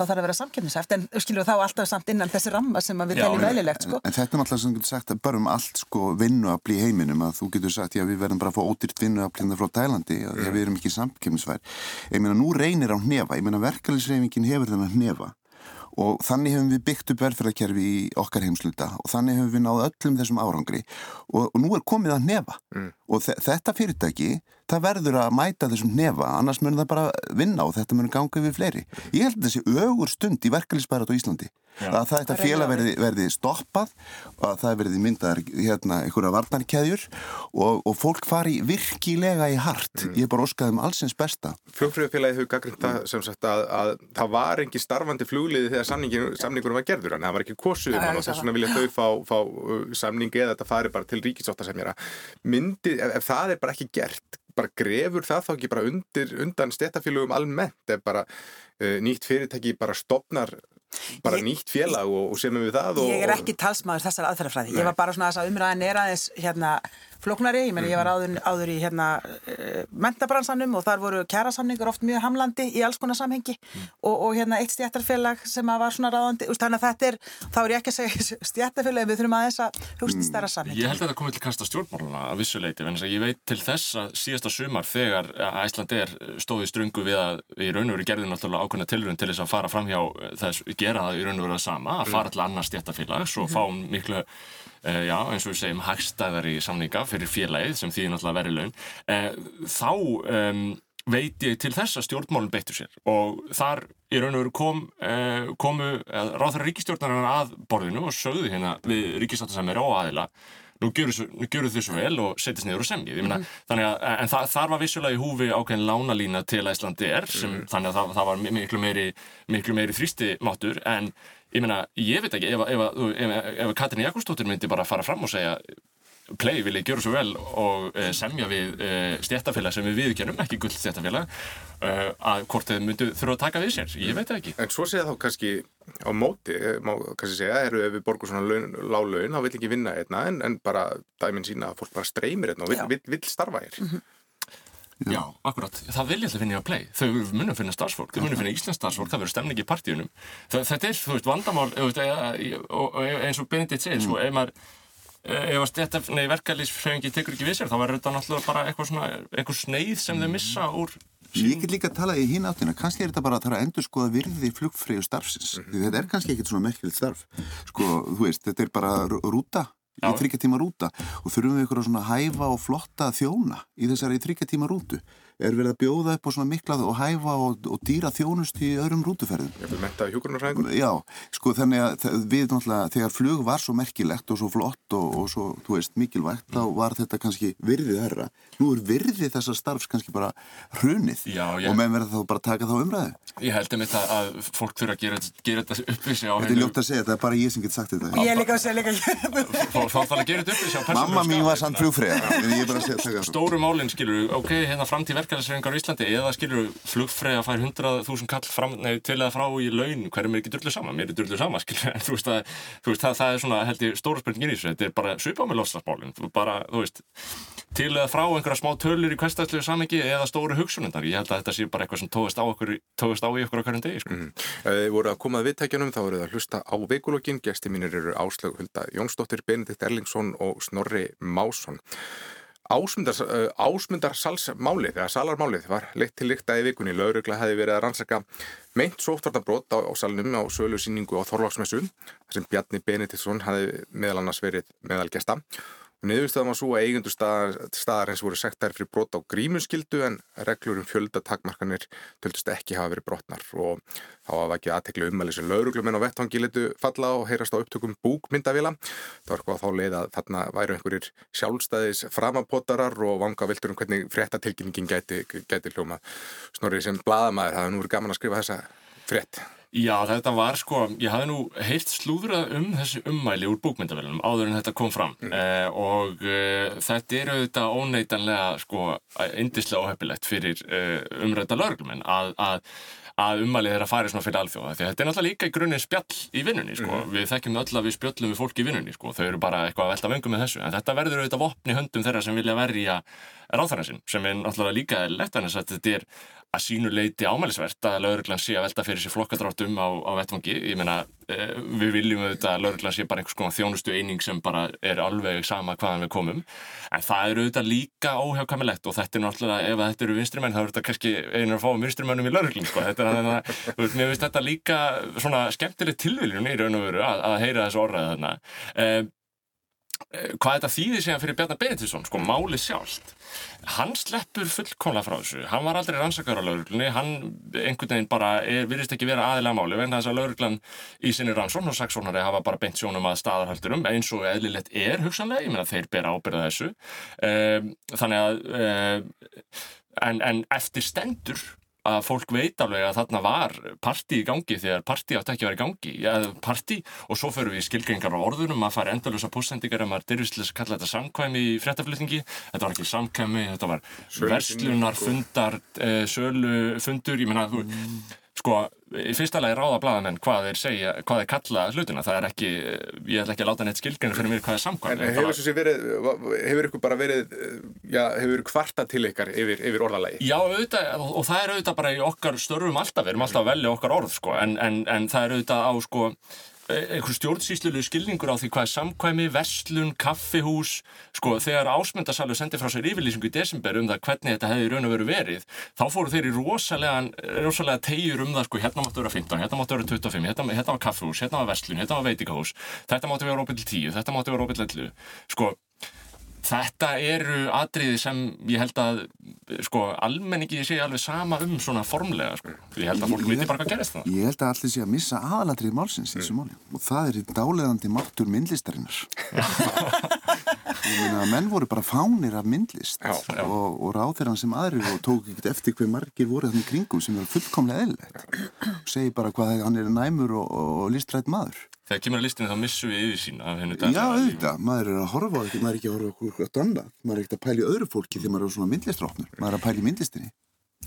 D: þá þarf að vera samkjöfnisæft en skilur þá alltaf samt innan þessi ramma sem við teljum veðilegt sko.
C: En þetta er alltaf sem þú getur sagt bara um allt sko vinnuafl í heiminum að þú getur sagt já við verðum bara að fá ódýrt vinnuafl hérna frá Tælandi og mm. við erum ekki samkjöfnisvær ég meina nú reynir á hnefa, ég meina verkefliðsreifingin hefur þennan hnefa og þannig hefum við byggt upp velferðarkerfi í okkar heimsluta og þannig hefum við náð öllum þessum árangri og, og nú er komið að nefa mm. og þetta fyrirtæki það verður að mæta þessum nefa annars munir það bara vinna og þetta munir ganga við fleiri. Ég held þessi ögur stund í verkefliðsbærat á Íslandi Já. að þetta félag verði, verði stoppað að það verði myndar hérna einhverja varnarkeðjur og, og fólk fari virkilega í hart mm. ég er bara óskað um allsins besta
A: Flugfröðufélagi hefur gaggrind það sem sagt að, að það var ekki starfandi flugliði þegar samningur var gerður en það var ekki kosuðum og þess vegna vilja þau fá, fá uh, samningi eða þetta fari bara til ríkisóttar sem er að myndi, ef, ef það er bara ekki gert bara grefur það þá ekki bara undir, undan stéttafélögum almennt ef bara uh, nýtt fyrirtæki bara stopnar bara ég, nýtt félag og, og semum við það
D: og, Ég er ekki talsmaður þessar aðferðafræði, ég var bara svona þess að umræðin er aðeins hérna floknari, ég menn ég var áður, áður í hérna uh, mentabransanum og þar voru kjærasamningur oft mjög hamlandi í alls konar samhengi. Mm. og, og hérna eitt stjættarfélag sem var svona ráðandi, þannig að þetta er þá er ég ekki að segja stjættarfélag við þurfum að þess að hugsa í stærra samhengi.
B: Ég held að þetta komið til kasta stjórnmáluna að vissuleiti, en ég veit til þess að síðasta sumar þegar Æsland er stóðið strungu við að í raun og veru gerði náttúrulega ákveðna tilrönd til þess að fara fram hjá þess, gera það í raun og veru að sama, að fara til annars stjættarfélags og fá miklu Uh, já, eins og við segjum hagstæðari samninga fyrir félagið sem því náttúrulega verið laun uh, þá um, veit ég til þess að stjórnmálun beittur sér og þar í raun og veru kom, uh, komu ráðhverja ríkistjórnarinn að borðinu og sögðu hérna við ríkistjórnarsamir og aðila nú gjör þau svo vel og setjast niður og semjið mm. þannig að, en það, þar var vissulega í húfi ákveðin lánalína til að Íslandi er sem, mm. þannig að það, það var miklu meiri miklu meiri þrýsti mátur en ég meina, ég veit ekki, ef, ef, ef, ef Katrin Jakobsdóttir myndi bara fara fram og segja play vil ég gera svo vel og uh, semja við uh, eh, stjættafélag sem við viðkjörnum, ekki gull stjættafélag uh, að hvort þau myndu þurfa að taka við sér ég veit ekki.
A: En svo segja þá kannski á móti, má kannski segja eru ef við borgum svona lág laun, þá vil ekki vinna einna en, en bara dæminn sína að fólk bara streymir einna og vil, vil, vil starfa hér mm -hmm.
B: Já. Já, akkurat, það vil ég alltaf finna í að play. Þau munum finna starfsfólk, þau munum finna íslensk starfsfólk. Það verður stemning í partíunum. Þetta er, þú veist, vandamál eins og Benedikt segir, svo, ef maður Eh, ef þetta verkefliðsfröðingi tekur ekki við sér þá verður þetta náttúrulega bara eitthvað svona eitthvað sneið sem þau missa úr
C: Ég get líka að tala í hinn áttina. Kannski er þetta bara að tala að endur skoða virði flugfræðu starfsins, mm -hmm. þetta er kannski ekkit svona merkjöld starf, sko, þú veist þetta er bara rúta, í þryggjartíma rúta. Og þurfum við ykkur að svona hæfa og flotta þjóna í þessari þryggjartíma rútu er verið að bjóða upp á svona miklað og hæfa og, og dýra þjónust í öðrum rútuferðum.
A: Ég vil metta hjókurnarsræðingur.
C: Já, sko þannig að við náttúrulega, þegar flug var svo merkilegt og svo flott og, og svo, þú veist, mikilvægt, mm. þá var þetta kannski virðið herra. Nú er virðið þessar starfs kannski bara hrunið já, ég... og meðan verður þá bara taka þá umræði.
B: Ég held um þetta að fólk þurfa að gera, gera þetta uppvísi á
C: hennu. Þetta er ljótt að segja, þetta er bara ég sem get sagt þetta.
D: Ég líka að segja líka.
B: Fólk þarf að gera þetta uppvísi á
C: persónu. Mamma mín var sann flugfræða.
B: Stóru málinn, skilur, ok, hérna framtíð verkefælisreifingar í Íslandi eða skilur flugfræði að fær 100.000 kall fram, nei, til eða frá í laun hverjum er ekki dörluð sama, mér er dörluð sama skilur, en þú veist, að, þú veist það, það er svona held ég stóra spurningin í þessu, þetta er bara svipa með lofslagsmálinn, þú bara, þú veist til eða frá einhverja smá tölur í hverstæðslegu samengi eða stóru hugsunundar ég held að þetta sé bara eitthvað sem tóðist á, okkur, tóðist á í okkur á hverjum degi sko. mm.
A: Þið voru að komað viðtækjanum, þá voru það að hlusta á veikulokkin, gesti mínir eru Áslög Hulda Jónsdóttir, Benedikt Erlingsson og Snorri Másson ásmundarsalsmálið eða salarmálið var leitt til líkta í vikunni. Laurugla hefði verið að rannsaka meint sóttvartabrót á, á salnum á sölu síningu á Þorláksmessu þar sem Bjarni Benediktsson hefði meðal annars verið meðalgesta Niðurstöðum var svo að eigendur staðar, staðar eins voru sektar fyrir brot á grímunskildu en reglur um fjöldatakmarkanir töldust ekki hafa verið brotnar og þá var ekki aðtekla umæli sem lauruglumenn á vettvangi litu falla og heyrast á upptökum búkmyndavila. Það var hvað þá leið að þarna væru einhverjir sjálfstæðis framapottarar og vanga viltur um hvernig fréttatilkynningin gæti, gæti hljóma. Snorrið sem bladamæður hafði nú verið gaman að skrifa þessa frétt.
B: Já, þetta var sko, ég hafði nú heilt slúðrað um þessi ummæli úr búkmyndavelunum áður en þetta kom fram mm. eh, og eh, þetta er auðvitað óneitanlega sko, indislega óhefilegt fyrir eh, umræta lörglumenn að, að að ummalið er að fara svona fyrir alþjóða því þetta er náttúrulega líka í grunninn spjall í vinnunni sko. mm við þekkjum öll að við spjöllum við fólki í vinnunni sko. þau eru bara eitthvað að velta vöngum með þessu en þetta verður auðvitað vopni höndum þeirra sem vilja verja ráþæransinn sem er náttúrulega líka lett að þetta er að sínu leiti ámælisvert að lauruglan sé að velta fyrir sér flokkadráttum á, á vettvangi. Ég meina, eh, við viljum auðvitað að lauruglan sé bara einhvers konar þjónustu eining sem bara er alveg sama hvaðan við komum. En það eru auðvitað líka óhjákamilegt og þetta er náttúrulega, ef þetta eru vinstrimenn, þá er þetta kannski einar að fá vinstrimennum í lauruglan, sko. Þetta er þannig að, mér finnst þetta líka svona skemmtileg tilviljun í raun og veru að, að heyra þessu orðað þarna. Eh, Eh, hvað þetta þýðir sig fyrir Bjarnar Benediktsson, sko, máli sjálft. Hann sleppur fullkomlega frá þessu. Hann var aldrei rannsakar á lauruglunni hann einhvern veginn bara er, virðist ekki vera aðilega máli vegna þess að lauruglan í sinni rannsókn og saksónari hafa bara beint sjónum að staðarhaldurum eins og eðlilegt er hugsanlega, ég meina þeir bera ábyrða þessu. Um, þannig að um, en, en eftir stendur að fólk veit alveg að þarna var parti í gangi þegar parti átt ekki að vera í gangi. Ja, parti og svo fyrir við skilgrengar á orðunum. Að fara endalösa pósendingar að maður dyrfislega kalla þetta samkvæmi í fréttaflutningi. Þetta var ekki samkvæmi, þetta var verslunar, fundar, eh, sölu, fundur ég menna, mm. sko í fyrsta lagi ráða bladamenn hvað þeir segja, hvað þeir kalla hlutina, það er ekki ég ætla ekki að láta neitt skilgjörn fyrir mér hvað er samkvæm
A: En hefur þessi verið, hefur ykkur bara verið já, hefur kvarta til ykkar yfir, yfir orðalagi?
B: Já, auðvitað, og það er auðvitað bara í okkar störfum alltaf, við erum alltaf að velja okkar orð sko, en, en, en það er auðvitað á sko einhver stjórnsýslulegu skilningur á því hvað er samkvæmi, verslun, kaffihús. Sko þegar ásmundarsalur sendi frá sér yfirlýsingu í desember um það hvernig þetta hefði raun og veru verið, þá fóru þeir í rosalega, tegjur um það sko hérna máttu vera 15, hérna máttu vera 25 hérna, hérna var kaffihús, hérna var verslun, hérna var veitikahús þetta máttu vera óbyrðil 10, þetta máttu vera óbyrðil 11 sko Þetta eru atriði sem ég held að sko, almenningi sé alveg sama um svona formlega sko. Ég held að fólk viti bara hvað gerist það.
C: Ég held að allir sé að missa aðalatrið málsins í þessu máli og það er í dáleðandi máttur myndlistarinnar. Menn voru bara fánir af myndlist já, já. og, og ráðir hann sem aðrir og tók ekkert eftir hver margir voru þannig kringum sem er fullkomlega eðlilegt og segi bara hvað hann er næmur og, og listrætt maður
B: þegar kemur að listinu þá missum við yfir sína
C: Já, auðvitað, maður er að horfa maður er ekki að horfa okkur eitthvað annað. Maður er ekki að pæli öðru fólki þegar maður er svona myndlistráknur maður er að pæli myndlistinni.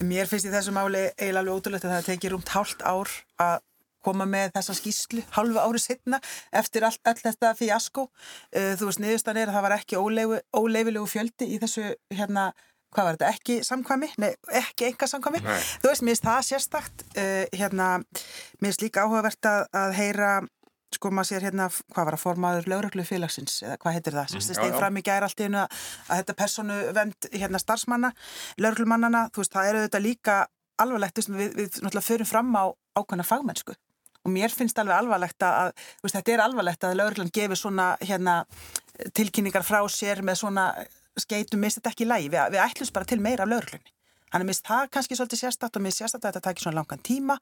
D: Mér finnst í þessu máli eiginlega alveg ótrúlegt að það tekir rúmt hálft ár að koma með þessa skýslu halvu ári setna eftir all, all þetta fjasko uh, þú veist, niðurstan er að það var ekki óleifu, óleifilegu fjöldi í þessu hérna hvað var þetta, ekki samkvæmi? Nei, ekki enga samkvæmi. Nei. Þú veist, mér finnst það sérstakt, uh, hérna, mér finnst líka áhugavert að, að heyra sko maður sér hérna, hvað var að formaður lögreglu félagsins, eða hvað heitir það sem mm, steg fram í gæri allt í hennu að, að þetta personu vend hérna starfsmanna lögreglumannana, þú veist, það eru þetta líka alvarlegt, við, við, við náttúrulega förum fram á ákvæmna fagmennsku. Og mér finnst alveg alvarlegt að, veist, þetta er alvarlegt að lögreglan gefur svona hérna tilkynningar frá sér með svona skeitum, mist þetta ekki lægi, við, við ætlum bara til meira af lögreglunni Þannig mist það kannski svolítið sérstatt og mist sérstatt að þetta takir svona langan tíma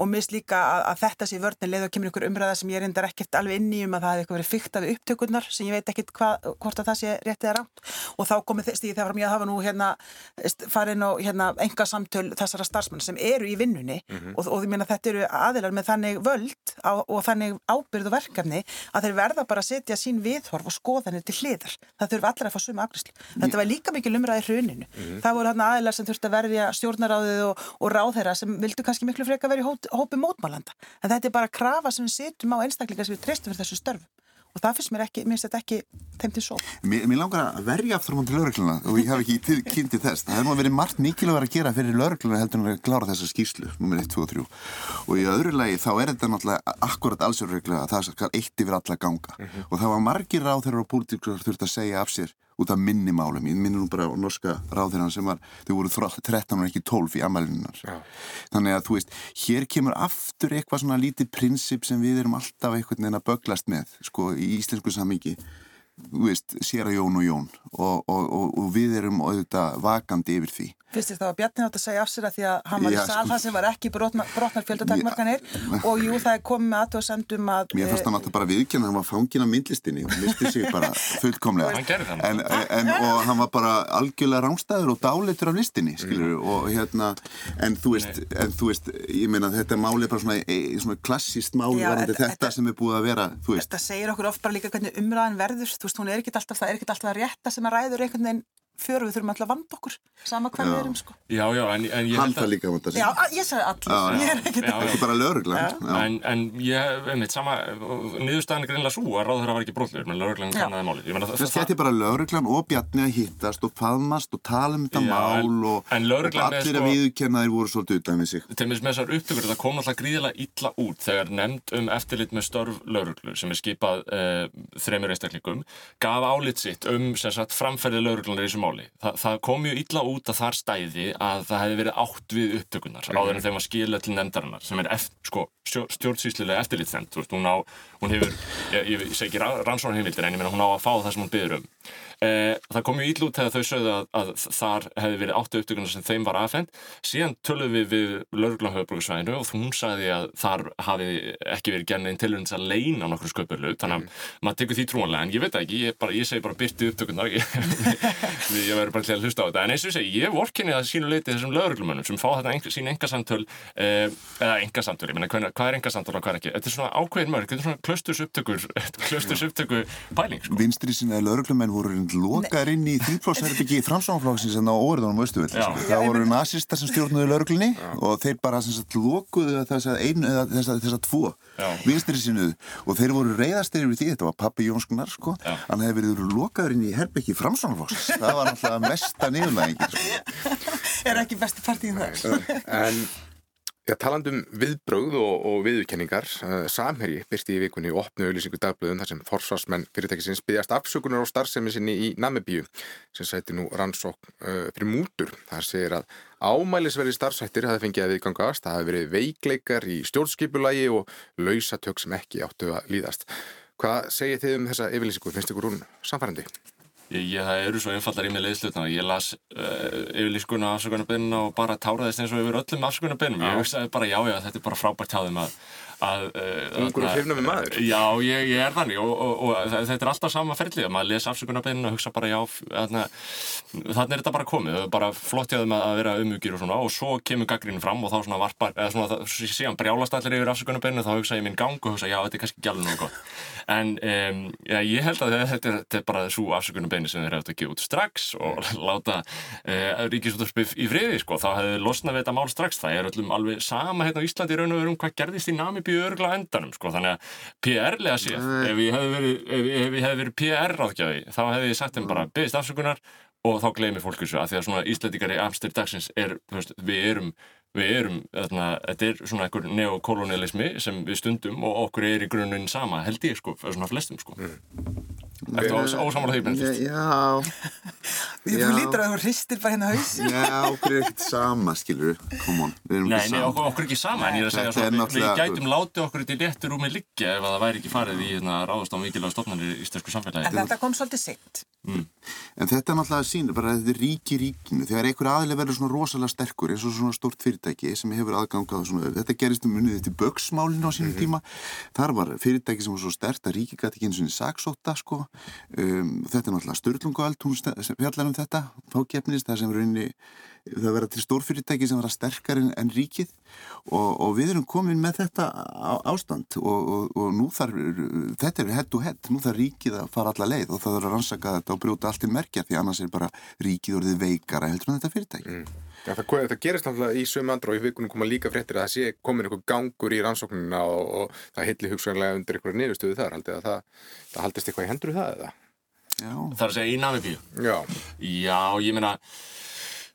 D: og mist líka að, að þetta sé vörnir leið og kemur ykkur umræða sem ég reyndar ekkert alveg inn í um að það hefði eitthvað verið fyrkt af upptökurnar sem ég veit ekkert hvort að það sé réttið er átt og þá komið því þegar mér hafa nú hérna farin og hérna enga samtöl þessara starfsmann sem eru í vinnunni mm -hmm. og, og því minna þetta eru aðilar með þannig völd á, og þannig ábyrð og verkefni að þeir verða bara að setja sín viðhorf og skoðanir til hliðar. Það þurfa allir að fá suma afgriðslu. Þetta var líka mikil umræði hruninu. Mm -hmm. Það voru hérna aðilar sem þurfti að verja stjórnaráðið og, og ráðherra sem vildu kannski miklu freka verið í hópi mótmálanda. En þetta er bara krafa sem við setjum á einstaklingar sem við treystum fyrir þessu störfum og það finnst mér ekki, mér finnst þetta ekki þeim til svo.
C: Mér, mér langar að verja aftur á mútið laurugluna og ég hef ekki kynntið þess. Það nú verið margt mikilvægur að gera fyrir laurugluna heldur en að klára þessa skýrslu nummer 1, 2 og 3 og í öðru lagi þá er þetta náttúrulega akkurat allsjörreglega að það skal eitt yfir alla ganga mm -hmm. og það var margir ráþeirar og púlitíkur þurft að segja af sér út af minnimálum, ég minnir nú bara á norska ráðherran sem var, þau voru 13 og ekki 12 í amælinunar þannig að þú veist, hér kemur aftur eitthvað svona lítið prinsip sem við erum alltaf einhvern veginn að böglast með sko í íslensku sammingi þú veist, sér að Jón og Jón. Og, og, og, og við erum auðvitað vakandi yfir því
D: Fyrst þér þá að Bjarni átt að segja af sér að því að hann var í sal sko, það sem var ekki brotnar fjöldatakmarkanir? Og jú það er komið með aðtöðsendum að
C: Mér fannst hann alltaf bara viðkjörna hann var fangin af myndlistinni. Og misti sig bara fullkomlega. En, en, og hann var bara algjörlega rángstæður og dálitur af listinni skilur, mm. og hérna en þú veist, en, þú veist ég meina þetta máli er bara svona, e, svona klassíst máli varandi þetta, þetta sem er búið að vera
D: Þetta segir okkur oft bara líka hvernig umræðan verður. Þú veist, hún er ekkert alltaf, það er fyrir við þurfum alltaf að vanda okkur sama hvað við erum sko.
B: Já, já, en, en ég
C: held að Halda líka vanda
D: sig. Já, ég sagði allir. Ég er
C: ekki það Ekki bara lögurglæn
B: En, en ég, veit, sama niðurstaðan er greinlega svo að ráður var ekki brotlegur menn lögurglæn kannaði málið.
C: Þetta er bara lögurglæn og bjarni að hittast og faðmast og tala um þetta mál og allir að sko- viðkenna þeir voru svolítið utan við sig.
B: Til og með þessar upptökur, það kom alltaf gríðilega illa út þegar nefnd um eftirlit með störf lögurglu sem er skipað eh, máli. Þa, það kom mjög illa út að þar stæði að það hefði verið átt við upptökunar mm -hmm. áður en þeim að skilja til nefndarinnar sem er eft, sko, stjórnsýslilega eftirlitþend. Hún, hún hefur, ég, ég, segi ekki rannsónarheimildir en ég meina hún á að fá það sem hún byður um. Eh, það kom mjög íll út þegar þau sögðu að, að þar hefði verið áttu upptökunar sem þeim var aðfend. Síðan tölum við við lauruglanhauðbruksvæðinu og hún sagði að þar hafi ekki verið gerðin til þess að leina nokkur sköpurlu. Þannig að mm. maður tekur því trúanlega en ég veit ekki, ég, bara, ég segi bara byrti upptökunar. ég verður bara til að hlusta á þetta en eins og ég segi, ég vorkinni að sínu leiti þessum lögurglumönnum sem fá þetta en, sín engasamtöl eh, eða engasamtöl, ég menna hvað er engasamtöl og hvað er ekki, þetta er svona ákveðin mörg þetta er svona klöstus upptökur sko.
C: Voru lokaður inn í þrjúplósherbyggi í framsáflóksins en á óriðunum Östuvill það voru nazistar sem stjórnuði lögurglunni og þeir bara sagt, lokuðu þess að einu eða þess að þess að tvo vinstri sinnuð og þeir voru reyðastir yfir því, þetta var pappi Jónskunar sko, hann hefði verið lokaður inn í herbyggi framsáflóksins, það var náttúrulega mesta niðurlæðingin sko.
D: Er ekki besti partíð það?
A: En Já, talandum viðbrögð og, og viðurkenningar, uh, Samherji byrsti í vikunni opnu auðlýsingu dagblöðum þar sem forsvarsmenn fyrirtækisins byggjast afsökunar á starfsemi sinni í Namibíu sem sæti nú rannsók uh, fyrir mútur. Það segir að ámælisverði starfsættir hafi fengið að viðgangast, það hafi verið veikleikar í stjórnskipulagi og lausatök sem ekki áttu að líðast. Hvað segir þið um þessa yfirlýsingu? Finnst ykkur hún samfærandi?
B: Ég, ég, það eru svo einfallar í mig leiðslutna ég las uh, yfirlískuna afsökunarbyrnuna og bara táraðist eins og yfir öllum afsökunarbyrnum ég hugsaði bara já já þetta er bara frábært hjá þeim að
A: Ungur og hrifnum við maður.
B: Já, ég, ég er þannig og, og, og þetta er alltaf sama ferlið maður les afsökunarbyrnuna og hugsa bara já þannig er þetta bara komið. Bara flott hjá þeim að vera umugir og svona. Og svo kemur gaggrinn fram og þá svona varpar eða svona síðan brjálast allir yfir afsökunarbyrnu þá hugsa ég minn gang og hugsa já þetta er kannski gott en um, já, ég held að þetta er, þetta er bara svo afsökunarbyrnu sem þeir hefði að gefa út strax og láta uh, ríkisúttarspið í friði sko, þá hefði losnað við þetta mál strax. Það er öllum alveg sama hérna á Íslandi raun og verum hvað gerðist í Namibíu örgla endanum sko, þannig að PR-lega séð ef ég hefði verið, hef verið PR-ráðgjafi þá hefði ég sagt þeim bara byggist afsökunar og þá gleymir fólk þessu að því að svona Íslandikari afstyr dagsins er, veist, við erum við erum, þarna, þetta er svona einhver neokolonialismi sem við stundum og okkur er í grunninn sama, held ég sko, svona flestum sko mm. Eftir ósamála því bendist
C: Já
D: Þú lítur að þú hristir bara hérna haus
C: Já, okkur er ekkert sama, skilur Come on, við erum
B: nei,
C: ekki
B: nei,
C: sama.
B: okkur, okkur er ekki sama, en ég er að segja svona, við, við gætum látið okkur til réttur úr með liggja ef það væri ekki farið í hérna, ráðast á mikilvæg stofnarnir í íslensku samfélagi.
D: En þetta kom svolítið seint.
C: Mm. En þetta er náttúrulega sín, bara þetta er ríki ríkinu. Þegar einhver aðlega verður svona rosalega sterkur eins og svona stort fyrirtæki sem hefur aðgangað svona, þetta gerist um um, þetta er náttúrulega störlungaöld hún fjallar um þetta, þá gefnist það sem rauninni það verða til stórfyrirtæki sem verða sterkar en, en ríkið og, og við erum komin með þetta á, ástand og, og, og nú þarf, þetta er hett og hett, nú þarf ríkið að fara alla leið og það þarf að rannsaka þetta og brjóta allt í merkja því annars er bara ríkið orðið veikara heldur en þetta fyrirtæki.
A: Mm. Ja, það, það gerist alltaf í sömu andra og í vikunum koma líka fréttir að það sé komin einhver gangur í rannsóknuna og það hilli hugsanlega undir einhverja niðurstöðu þar, haldið að það, það haldist eitthvað í hendur það eða?
B: Já. Það er að segja í Namibíu?
A: Já.
B: Já, ég meina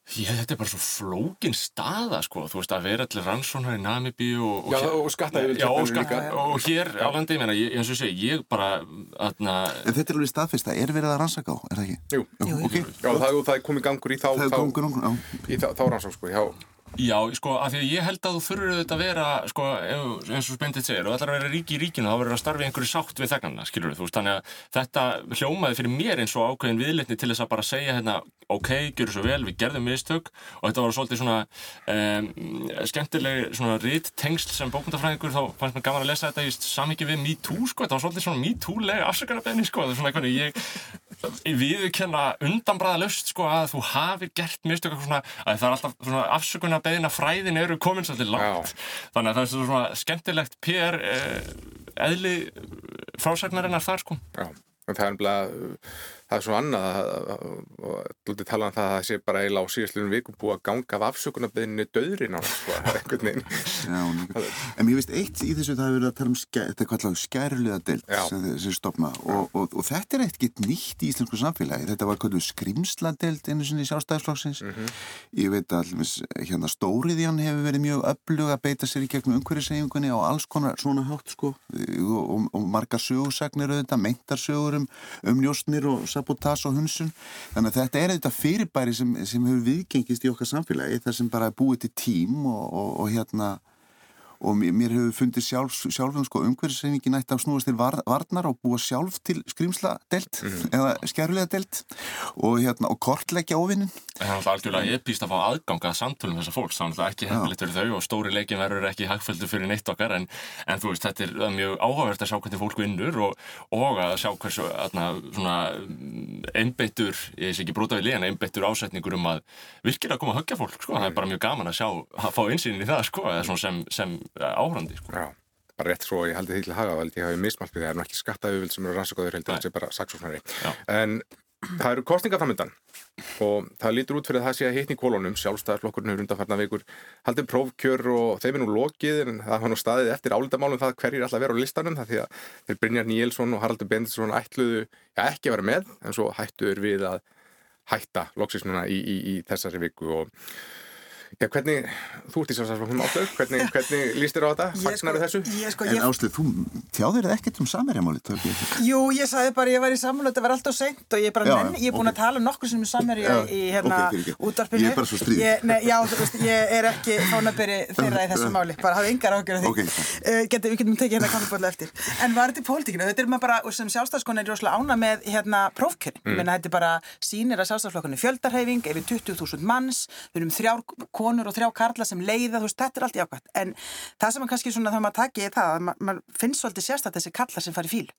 B: Já, þetta er bara svo flókin staða sko, þú veist að vera allir rannsónar í Namibíu og,
A: og, já, og skatta yfir
B: já, og, skatta, og hér á landi, ég, eins og sé, ég bara atna...
C: En þetta er alveg staðfyrst, það er verið að rannsaka á, er það ekki?
A: Jú, jú okay. já, það, það er komið gangur í þá, þá, þá, þá rannsók sko, já
B: Já, sko, af því að ég held að þú þurfur auðvitað að vera, sko, eins og Spendit segir, og ætlar að vera ríki í ríkinu, þá verður að starfi einhverju sátt við þegnarna, skilur þú, þú veist, þannig að þetta hljómaði fyrir mér eins og ákveðin viðletni til þess að bara segja hérna, ok, gjör svo vel, við gerðum mistök og þetta var svolítið svona um, skemmtileg svona ritt tengsl sem bókmyndafræðingur, þá fannst mér gaman að lesa þetta í samvikið við MeToo, sko, þetta var svolítið svona Viðkenna undanbræðalust, sko, að þú hafi gert mistök, svona, að það er alltaf svona afsökunar beðina fræðin eru komin svolítið langt Já. þannig að það er svona skemmtilegt PR eh, eðli frásagnarinnar þar sko
A: Já, en það er umlað það er svo annað og þú ert talað um það að það sé bara eiginlega á síðastlunum vikum búið að ganga af afsökunarbeðinu döðrin á sko, einhvern veginn.
C: En mér veist eitt í þessu það hefur verið að tala um þetta er kallað skærlega deilt sem, sem stopna og, og, og þetta er eitt nýtt í íslensku samfélagi. Þetta var kallað skrimsla deilt einu sinni í sjálfstæðisflokksins. Mm -hmm. ég veit að hérna stóriðjan hefur verið mjög öflug að beita sér í gegnum umhverjusegjungunni á alls konar svona hátt sko. Og, og margar sögursagnir auðvitað, meintar sögur um, um njóstnir og sabotage og hunsun þannig að þetta er eitthvað fyrirbæri sem, sem hefur viðgengist í okkar samfélagi þar sem bara er búið til tím og, og, og hérna og mér hefur fundið sjálf, sjálfum sko umhverfisreifingin ætti að snúast til var, varnar og búa sjálf til skrimsla delt mm -hmm. eða skjærlega delt og, hérna, og kortleggja óvinnin
B: Það er alltaf algjörlega epíst að fá aðganga að samtölum þessar fólks, það er alltaf ekki hefðilegt fyrir þau og stóri leikin verður ekki hagfældu fyrir neitt okkar en, en þú veist, þetta er mjög áhugavert að sjá hvernig fólk vinnur og, og að sjá hversu einbeittur, ég sé ekki brúta við líðan, einbeittur ásetningur um að virkilega koma að höggja fólk, sko, það er bara mjög gaman að sjá, að fá einsýnin í það, sko, sem, sem áhrandi sko.
A: Já, bara rétt svo ég held því til að hafa ég hafi mismalt við það, það er ekki skattaðuvild sem eru rannsakaður heldur, þetta er bara saksóknari. En það eru kostningaframöndan og það lítur út fyrir að það sé að hitni í kólunum sjálfstæðarflokkurinn hefur undanfarnar vikur haldið prófkjör og þeim er nú lokið en það var nú staðið eftir álindamálum það hverjir alltaf vera á listanum það því að þeir Brynjar Níelsson og Haraldur Bendisson ætluðu já, ekki að vera með en svo hættuður við að hætta loksisnuna í, í, í þessari viku og Já, hvernig, þú ert í samsafloknum áslög, hvernig, hvernig líst þér á þetta? Fagnar þessu?
C: Ég, sko, en ég... áslög, þú þjáðir ekkert um samverjamáli?
D: Jú, ég sagði bara, ég var í samverju, þetta var alltaf seint og ég er bara, nenni, ég er búin okay. að tala nokkur sem er samverju í hérna okay, útvarpinu.
C: Ég er bara svo stríð.
D: Ég, nei, já, þú veist, ég er ekki fánaberi þeirra í þessu máli, bara hafði yngar ágjör af því. Okay. Uh, Geti, við getum tekið hérna kaffibóla eftir. En var þetta í pólitíkinu? Þetta er maður bara, sem sjálfstafskona er rosalega ána með prófkjörn. Menna, þetta er bara sínir að sjálfstafsflokkurinn fjöldarheyfing, yfir 20.000 manns, við erum þrjár konur og þrjá karla sem leiða, þú veist, þetta er allt jákvæmt en það sem man kannski svona þá maður takið er það að maður finnst svolítið sérstætt þessi karla sem fari fíl.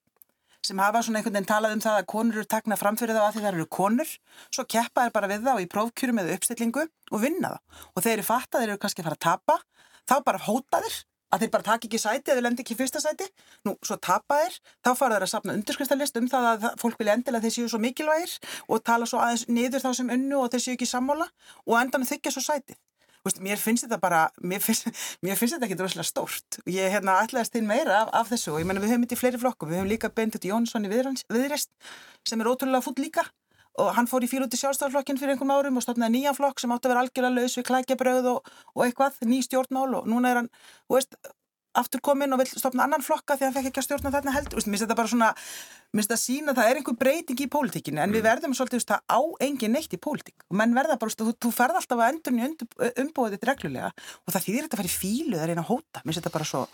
D: Sem hafa svona einhvern veginn talað um það að konur eru takna framfyrir þá að því það eru konur svo keppa er bara við þá í prófkjörum eða uppstillingu og vinna þá. Og þeir eru fatta, þeir eru kannski að fara að tapa þá bara hóta þeir að þeir bara taki ekki sæti eða lendi ekki fyrsta sæti. Nú, svo tapa þeir, þá fara þeir að sapna undirskriftalist um það að fólk vilja endilega þeir séu svo mikilvægir og tala svo aðeins niður þá sem unnu og þeir séu ekki sammála og endan þykja svo sætið Veist, mér finnst þetta bara, mér finnst, mér finnst þetta ekki droslega stórt. Ég hérna ætlaðist inn meira af, af þessu og ég menna við höfum þetta í fleiri flokkum. Við höfum líka Bendit Jónsson í viðrest sem er ótrúlega full líka og hann fór í fílúti sjálfstaflokkin fyrir einhverjum árum og stofnaði nýja flokk sem átti að vera algjörlega laus við klækjabröð og, og eitthvað, ný stjórnmál og núna er hann, veist, aftur kominn og vil stopna annan flokka því hann fekk ekki að stjórna þarna heldur. Mér finnst þetta bara svona, mér finnst þetta að sína að það er einhver breyting í pólitíkinu en mm. við verðum svolítið, það á engin neitt í pólitík og menn verða bara, þú, þú ferð alltaf að endurni umbúið þetta reglulega og það þýðir þetta að fara í fílu, það er eina að hóta. Mér finnst þetta bara svo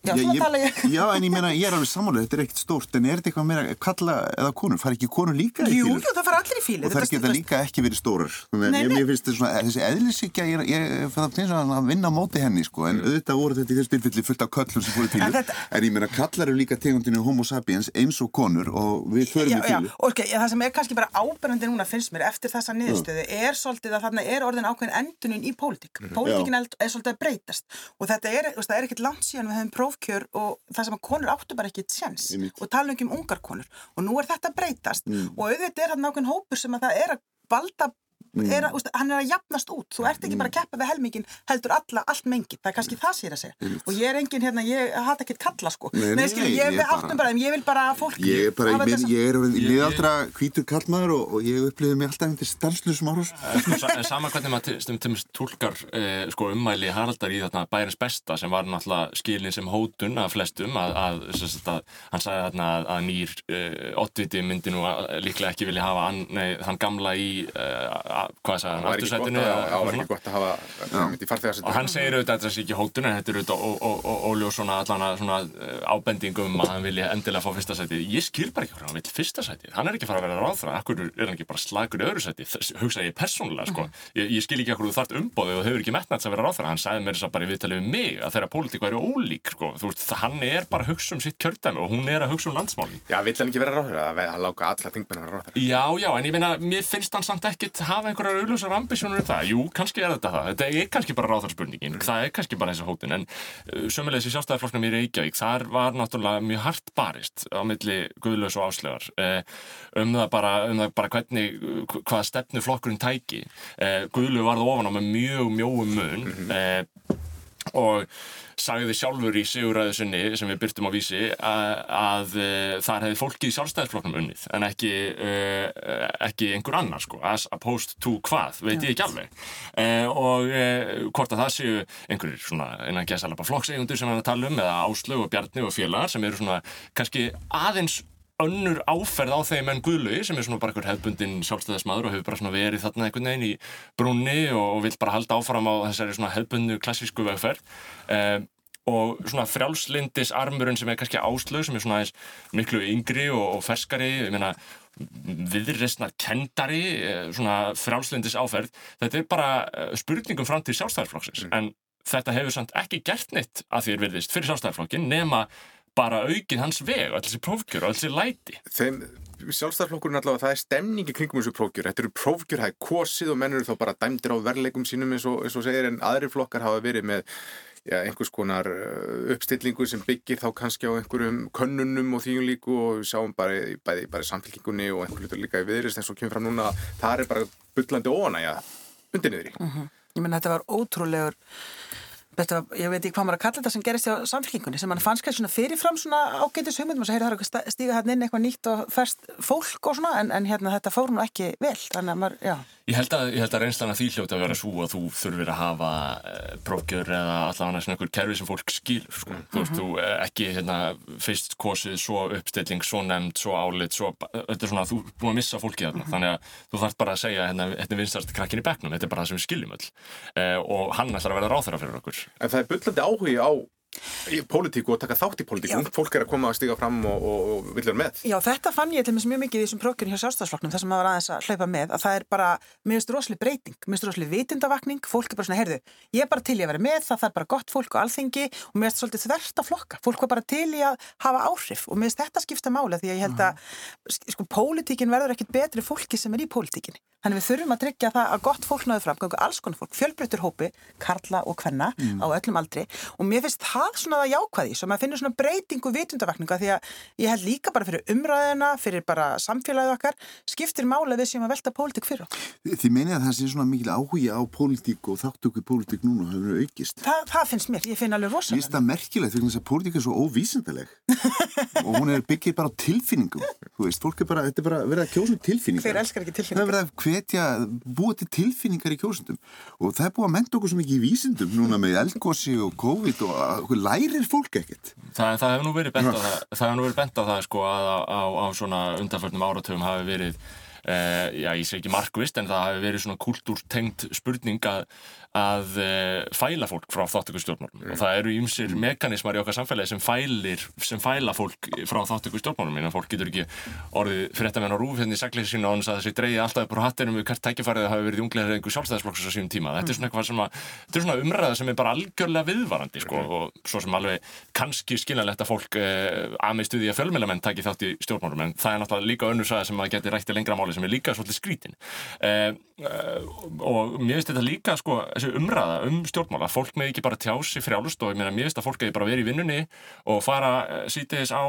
D: Já,
C: já,
D: ég, ég.
C: já, en ég meina, ég er alveg samanlega, þetta er ekkert stórt, en er þetta eitthvað meira kalla eða konur, far ekki konur líka
D: í fílu? Jú, jú, það far allir í fílu.
C: Og það geta líka ekki verið stórar. Þannig að ég finnst svona, þessi eðlisíkja, ég, ég það finnst að vinna á móti henni, sko, en auðvitað voru þetta í þessu tilfelli fullt af köllum sem fóru í fílu. En, þetta... en ég meina, kallar eru líka tegundinu homo sapiens eins og konur og við förum í fílu.
D: Já, ok, það sem er kannski bara áberandi núna finnst mér eftir þessa niðurstöðu er svolítið að þarna er orðin ákveðin endunum í pólitík. Mhm. Pólitíkin er svolítið að breytast og þetta er, er ekkert langt síðan við hefum prófkjör og það sem að konur áttu bara ekki tjens og tala ekki um ungar konur og nú er þetta breytast mm. og auðvitað er hann nákvæm hópur sem að það er að valda Mm. Er, úst, hann er að jafnast út, þú ert ekki bara að keppa við helmingin, heldur alla, allt mengið. Það er kannski það sér að segja. Mm. og ég er engin hérna, ég hata ekki kalla sko. Nei, nei, nei, ég, ég, áttum bara, ég vil bara fólk
C: ég er bara, ég, ég er miðaldra hvítur kallmaður og, og ég upplifði mig alltaf eftir stanslusum árus
B: Sama hvernig maður stundum tólkar eh, sko, ummæli Haraldar í þarna bærens besta sem var náttúrulega skilin sem hótun af flestum að, að, að hann sagði þarna að, að nýr eh, ottviti myndi nú líklega ekki vilja hafa hann gamla í eh, hvað sagði hann, aftursætinu
A: það var ekki gott að hafa
B: og hann segir auðvitað að þetta sé ekki hóttun en þetta er auðvitað óljós svona allan svona eh, ábendingum að hann vilja endilega fá fyrsta sæti ég skil bara ekki hann vil fyrsta sæti hann er ekki fara að vera ráðfra, akkur er hann ekki bara slagur í öðru sæti, hugsa ég persónulega sko. ég, ég skil ekki akkur þú þart umbóðið og hefur ekki metnats að vera ráðfra, hann sagði mér þess að bara í viðtalið við mig að og hafa einhverjar auðlösar ambisjónur um það, jú, kannski er þetta það. Þetta er kannski bara ráðarspurningin, það er kannski bara þessi hótun, en uh, sömulegis í sjálfstæðarflokknum í Reykjavík, þar var náttúrulega mjög hart barist á milli Guðlaus og Áslegar eh, um það bara, um það bara hvernig hvaða stefnu flokkurinn tæki. Eh, Guðlau varð ofan á með mjög mjóum mun. Mhm. eh, og sagði sjálfur í siguræðu sinni sem við byrtum á vísi að, að uh, þar hefði fólkið í sjálfstæðisflokknum unnið en ekki, uh, ekki einhver annar sko, as opposed to hvað, veit ég ekki alveg. Uh, og hvort að það séu einhverjir svona einan gesalapa flokksegundur sem hann að tala um eða Áslög og Bjarni og félagar sem eru svona kannski aðeins önnur áferð á þeim en Guðlaug sem er svona bara einhver hefbundin sjálfstæðismadur og hefur bara svona verið þarna einhvern veginn í brunni og vil bara halda áfram á þessari svona hefbundu klassísku vegferð. Um, og svona frjálslindis armurinn sem er kannski áslög sem er svona eins miklu yngri og, og ferskari, ég meina viðreysna kendari eh, svona frjálslindis áferð þetta er bara eh, spurningum fram til sjálfstæðarflokksins mm. en þetta hefur samt ekki gert neitt að því er virðist fyrir sjálfstæðarflokkin nema bara aukið hans veg og alls í prófkjör og alls í læti
A: Þeim sjálfstæðarflokkurinn allavega það er stemningi kringum þessu prófkjör þetta eru prófkjör, það er kosið og mennur þá bara dæmdir á verleikum sínum eins og, eins og segir en aðri flokkar hafa verið með ja, einhvers konar uh, uppstillingu sem byggir þá kannski á einhverjum könnunum og þýjum líku og sjáum bara í bæði bara samfélkingunni og einhver hlutur líka í viðrist eins og kemur fram núna það er bara byllandi óanægja undir niður í.
D: Mm -hmm. Ég menn þetta var ótrúlegur Þetta, ég veit ekki hvað maður að kalla þetta sem gerist á samfélkingunni sem mann fannst svona fyrirfram svona ágætis hugmyndum og svo heyrðu það er að stíga hérna inn eitthvað nýtt og færst fólk og svona en, en hérna þetta fór nú ekki vel þannig að maður, já
B: Ég held að, að reynslan að því hljóti að vera svo að þú þurfir að hafa eh, prófgjör eða allavega svona einhver kerfi sem fólk skilur sko. Mm -hmm. Þú veist, þú eh, ekki hérna, fyrst kosið, svo uppstilling, svo nefnd, svo álit, svo, þetta er svona þú er búin að missa fólkið þarna. Mm -hmm. Þannig að þú þarf bara að segja hérna, þetta er vinstarst krakkin í begnum, þetta er bara það sem við skiljum öll. Eh, og hann ætlar að vera ráþara fyrir okkur.
A: En það er byllandi áhugi á pólitíku og taka þátt í pólitíku fólk er að koma að stiga fram og, og, og vilja með.
D: Já, þetta fann ég til mjög mikið í þessum prókjörn hjá sjálfstæðsflokknum þar sem maður aðeins að hlaupa með að það er bara, mér finnst rosalega breyting mér finnst rosalega vitundavakning, fólk er bara svona heyrðu, ég er bara til í að vera með, það, er bara gott fólk og alþingi og mér finnst svolítið þverst að flokka. Fólk var bara til í að hafa áhrif og mér finnst þetta skipta mála því að ég held að sko, sem Þannig við þurfum að tryggja það að gott fólk náðu fram, alls konar fólk, fjölbreyttur hópi, karla og hvenna mm. á öllum aldri og mér finnst það svona að jákvæði, svo maður finnur svona breytingu vitundavakninga því að ég held líka bara fyrir umræðina, fyrir bara samfélagið okkar, skiptir mála við sem að velta pólitík fyrir okkur.
C: Þið menið að það sé svona mikil áhuga á pólitík og þáttöku pólitík núna hefur aukist.
D: Þa, það finnst mér, ég finn alveg rosalega. Mér
C: finnst það merkilegt því að pólitík er svo óvísindaleg og hún er byggir bara á tilfinningum. Þú veist, fólk er bara, þetta er bara verið að kjósa um tilfinningar. Hver elskar ekki tilfinningar? Hvetja, búa til tilfinningar í kjósundum og það er búið að menta okkur svo mikið í vísindum núna með elgósi og COVID og okkur lærir fólk ekkert.
B: Það, það hefur nú verið bent á það, það hefur nú verið bent á það sko að á, á, á svona undanförnum áratöfum hafi verið eh, já ég segi ekki markvist en það hafi verið svona kultúrtengt spurning að að uh, fæla fólk frá þáttökustjórnmálum mm. og það eru ymsir mm. mekanismar í okkar samfélagi sem fælir, sem fæla fólk frá þáttökustjórnmálum, en fólk getur ekki orðið fyrir þetta með hann á rúf hérna í sagleysi sína hann að þessi dreyði alltaf upp á hattinum við hvert tækifærið hafi verið unglega einhver sjálfstæðisflokks á sínum tíma, þetta er svona eitthvað sem að þetta er svona umræða sem er bara algjörlega viðvarandi sko, mm. og svo sem alveg kannski skiljanlegt að fólk uh, að með stuði að fjölmjölamenn taki þátt í stjórnmálum en það er náttúrulega líka önnur saga sem að geti rætti lengra máli sem er líka svolítið skrítin uh, og mér finnst þetta líka sko umræða um stjórnmála fólk með ekki bara tjási frjálust og mér finnst að fólk hefur bara verið í vinnunni og fara eh, sítiðis á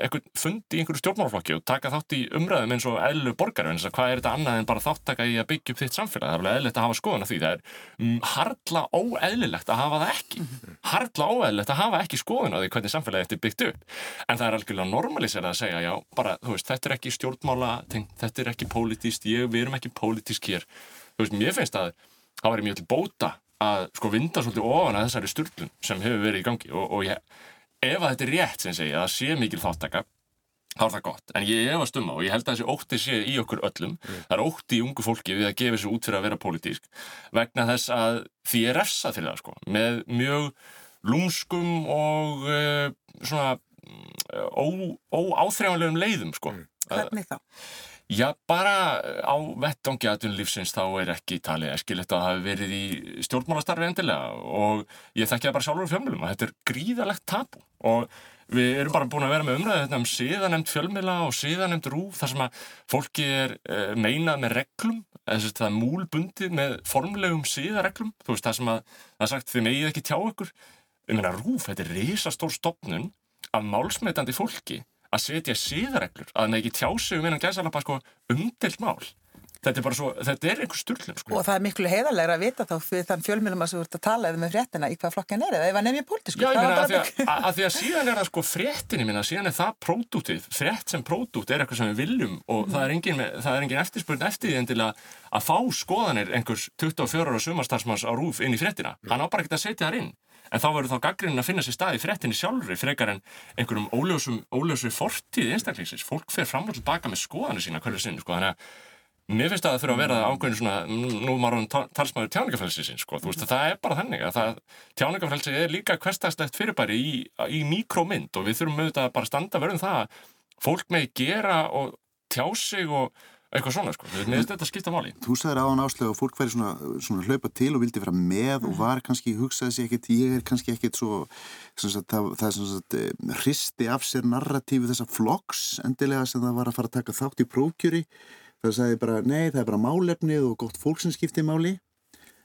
B: eh, fund í einhverju stjórnmálaflokki og taka þátt í umræðum eins og eðlu borgar en þess að hvað er þetta annað en bara þáttaka í að byggja upp þitt samfélag? Það er alveg eðlilegt að hafa skoðan af því. Það er mm, hardla óeðlilegt að hafa það ekki. Hardla óeðlilegt að hafa ekki skoðan af því hvernig samfélagi þetta er byggt upp. En það er algjörlega normaliserað að segja já, bara, veist, þetta er ekki stjórnmála þetta er ekki pólitíst, ég, við erum ekki pólitísk hér þú veist, mér finnst að það væri mjög til bóta að sko vinda svolítið ofan að þessari sturglun sem hefur verið í gangi og, og ég, ef að þetta er rétt sem segja að það sé mikil þáttaka þá er það gott, en ég efast um það og ég held að þessi ótti sé í okkur öllum mm. það er ótti í ungu fólki við að gefa sér út fyrir að vera pólitísk vegna þess að því er refsað fyrir það sko með mjög lúmskum og uh, svona mm, óáþrjáðanlegum leiðum sko
D: mm. Hvernig þá?
B: Já, bara á vettvangi aðtunlífsins þá er ekki talið eskilett að það hafi verið í stjórnmálastarfi endilega og ég þekki það bara sjálfur fjölmjölum að þetta er gríðalegt tapu og við erum bara búin að vera með umræðið þetta um síðanemt fjölmjöla og síðanemt rúf þar sem að fólki er uh, meinað með reglum, þess að það er múlbundið með formlegum síðareglum, þú veist það sem að það er sagt þið megið ekki tjá ykkur, ég meina rúf, þetta er risastór stopnun af málsmetandi fólki að setja síðareglur að það ekki tjási um einan gæðsalapa sko, umdelt mál þetta er bara svo, þetta er einhver styrlun sko.
D: og það er miklu heiðarlegra að vita þá fyrir þann fjölmjölum að þú ert að tala eða með fréttina í hvað flokkan er eða ef hann er mjög pólitísku
B: Já, ég meina að, að, að því að síðan er það sko fréttinni minna, síðan er það pródútið frétt sem pródút er eitthvað sem við viljum og mm. það er engin, engin eftirspurn eftir því endilega að fá skoðanir einhvers 24 ára sumarstarfsmanns á rúf inn í fréttina, hann á bara ekki að setja það inn en þá verður þá gaggrinn að finna sér stað í frettinni sjálfur frekar en einhverjum óljósum fortíð einstaklingsins. Fólk fer fram og tilbaka með skoðanir sína hverju sinni, sko, þannig að mér finnst að það fyrir að vera ákveðin svona, nú maður talsmaður tjáningafrelsi sín, sko, þú veist að það er bara þannig að það, tjáningafrelsi er líka hverstagslegt fyrirbæri í, í mikrómynd og við þurfum auðvitað að bara standa verðum það að fólk með gera og tjá sig og eitthvað svona sko, við nefnist þetta skipta máli.
C: Þú sagðir á hann áslega og fólk væri svona, svona hlaupa til og vildi vera með mm. og var kannski, hugsaði sér ekkert, ég er kannski ekkert svo, sagt, það, það er svona svona hristi af sér narratífi þessa floks endilega sem það var að fara að taka þátt í prókjöri það sagði bara, nei það er bara málefnið og gott fólk sem skipti máli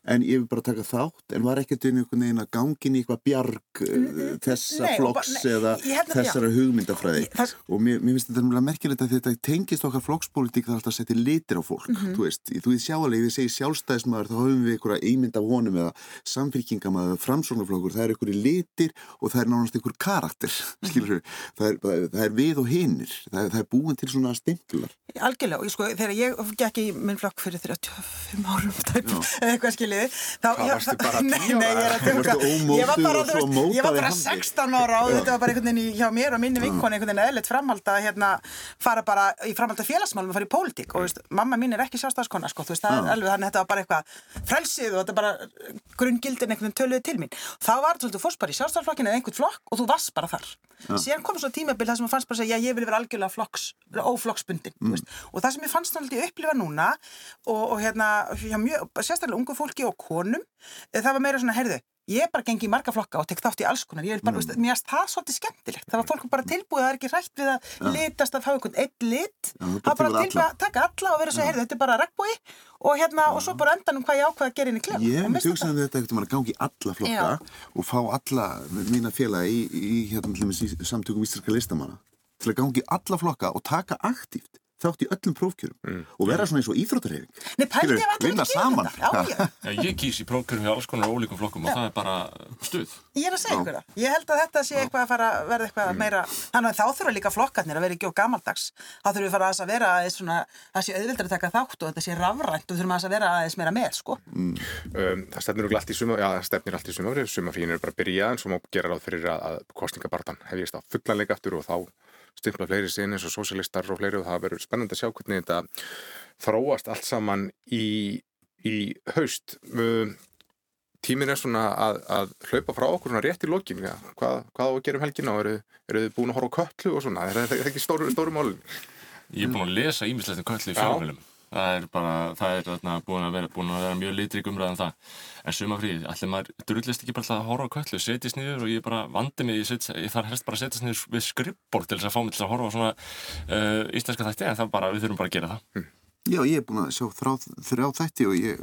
C: en ég vil bara taka þátt. En var ekkert einhvern veginn að gangin í eitthvað bjarg uh, þessa nei, flokks nei, eða þessara hugmyndafræði? Það... og mér, mér finnst þetta merkilegt að þetta tengist okkar flokkspolítik það er alltaf að setja litir á fólk mm -hmm. þú veist, þú veist sjálega, ég segi sjálfstæðismæður þá höfum við einhverja einmynd af honum eða samfélkingamæður, framsóknarflokkur. Það er einhverju litir og það er nánast einhver karakter, mm -hmm. það er, það er við og hinnir það, það er búin til svona stimplar.
D: Algjörlega, og sko, þegar ég gekk í minn flokk fyrir 35 árum eða eitthvað skilja liði
A: þá, Hvað varstu bara tíu
D: ára? Ég var bara, þú veist, ég var bara 16 ára og þetta var bara einhvern veginn hjá mér og minni vinkoni einhvern veginn eðlitt framhald að hérna fara bara í framhald af félagsmálum og fara í pólitík og veist, mamma mín er ekki sjálfstafskona sko, þú veist, það er alveg þannig að þetta var bara eitthvað frelsið og þetta bara grungildin einhvern töluði til mín. Þá var þú fórst bara í sjálfstafsflokkinu eða einhvern flokk og þú varst bara þar. Síðan kom svo tímabil það sem fannst bara að segja, ég vil vera algjörlega flokks, óflokksbundin mm. og það sem ég fannst náttúrulega upplifa núna og, og hérna, sérstaklega ungu fólki og konum, eh, það var meira svona, heyrðu, ég bara gengi í marga flokka og tek þátt í alls konar, ég vil bara, mm. mér finnst það svolítið skemmtilegt, það var fólk bara tilbúið, það er ekki rætt við að ja. litast að fá einhvern eitt lit, það var bara tilbúið að taka alla og vera svo, heyrðu, þetta er bara regnbói og hérna, og svo bara endan um hvað ég ákvaða að gera inn í klef.
C: Ég myndi hugsa að þetta ekkert um að gangi í alla flokka og fá alla mína félagi í, í, hérna, í samtökum íslenska listamanna til að gangi í alla flokka og taka aktíft þátt í öllum prófkjörum mm. og vera svona eins og íþróttarhefing
D: Nei, pælti ég að
C: vinna saman
B: já, Ég kýs í prófkjörum hjá alls konar ólíkum flokkum já. og það er bara stuð
D: Ég er að segja ykkur það, ég held að þetta sé eitthvað að fara að verða eitthvað mm. meira þannig að þá þurfa líka flokkarnir að vera ekki á gammaldags þá þurfum við að fara að vera aðeins svona það sé auðvildar að taka þátt og þetta sé rafrænt og þurfum að vera aðeins meira með sko. mm.
A: um, Það stefnir allt í suma já, það stefnir allt í suma, sumafín er bara að byrja en svo má gera ráð fyrir að, kostningabartan hefjist á fullanleika aftur og þá stimpla fleiri síðan eins og sósialistar og fleiri og það verður spennandi að sjá hvernig þetta þróast allt saman í, í haust. Tímin er svona að, að hlaupa frá okkur svona rétt í lokin. Ja. Hvað, hvað á að gera um helgina? Eru, eru þið búin að horfa á köllu og svona? Er það ekki stóru, stóru málun?
B: Ég er búin að lesa ímislegt um köllu í fjármjölum það er bara, það er þarna, búin, að vera, búin að vera mjög litrik umræðan um það en sumafríð, allir maður drullist ekki bara að horfa á köllu, setjast niður og ég bara vandi mig, ég, ég þarf helst bara að setjast niður við skrippbord til þess að fá mig til að horfa á svona uh, íslenska þætti en það bara, við þurfum bara að gera það mm.
C: Já, ég er búin að sjá þrá, þrjá þætti og ég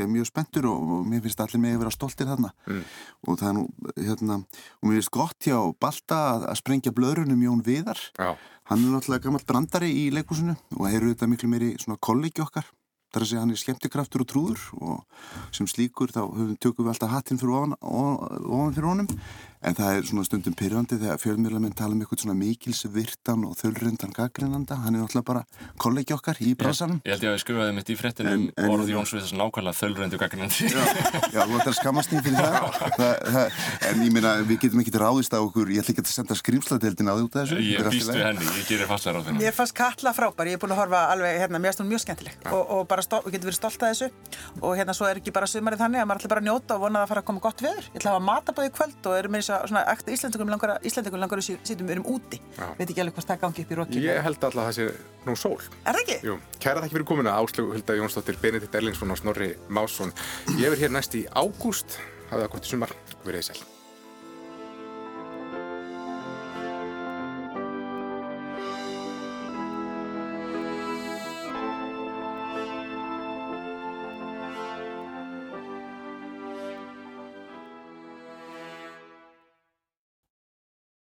C: er mjög spenntur og, og mér finnst allir mig að vera stoltir þarna mm. og það er nú, hérna og mér finnst gott hjá Balta að, að sprengja blöðrunum Jón Viðar Já. hann er náttúrulega gammal brandari í leikúsinu og heyrðu þetta miklu meiri svona kollegi okkar þar að segja hann er skemmtikraftur og trúður og sem slíkur þá tökum við alltaf hattinn fyrir ofan, ofan fyrir honum en það er svona stundum pyrrandi þegar fjölmjölamenn tala um eitthvað svona mikilsvirtan og þölröndan gaggrinanda hann er náttúrulega bara kollegi okkar í bransanum.
B: Ég held ég að við skrifaði mitt í frettinum orð Jóns við þessu nákvæmlega þölröndu gaggrinandi
C: Já, já þú ætlar að skamast nýtt fyrir það. það, það en ég meina við getum ekki ráðist á okkur. Ég ætla ekki að senda skrimsladeildin að út af þessu.
B: Ég býst við henni, ég gerir fastlega ráð
D: Að svona Íslandingum langar að Íslandingum langar að sýtum við erum úti. Já. Veit ekki alveg hvað það gangi upp í rokkinu.
A: Ég held alltaf að það sé nú sól.
D: Er það ekki?
A: Jú, kæra þakki fyrir komina Áslögu Hulda Jónsdóttir, Benedikt Erlingsson og Snorri Másson. Ég er hér næst í ágúst, hafið það gott í sumar verið sæl.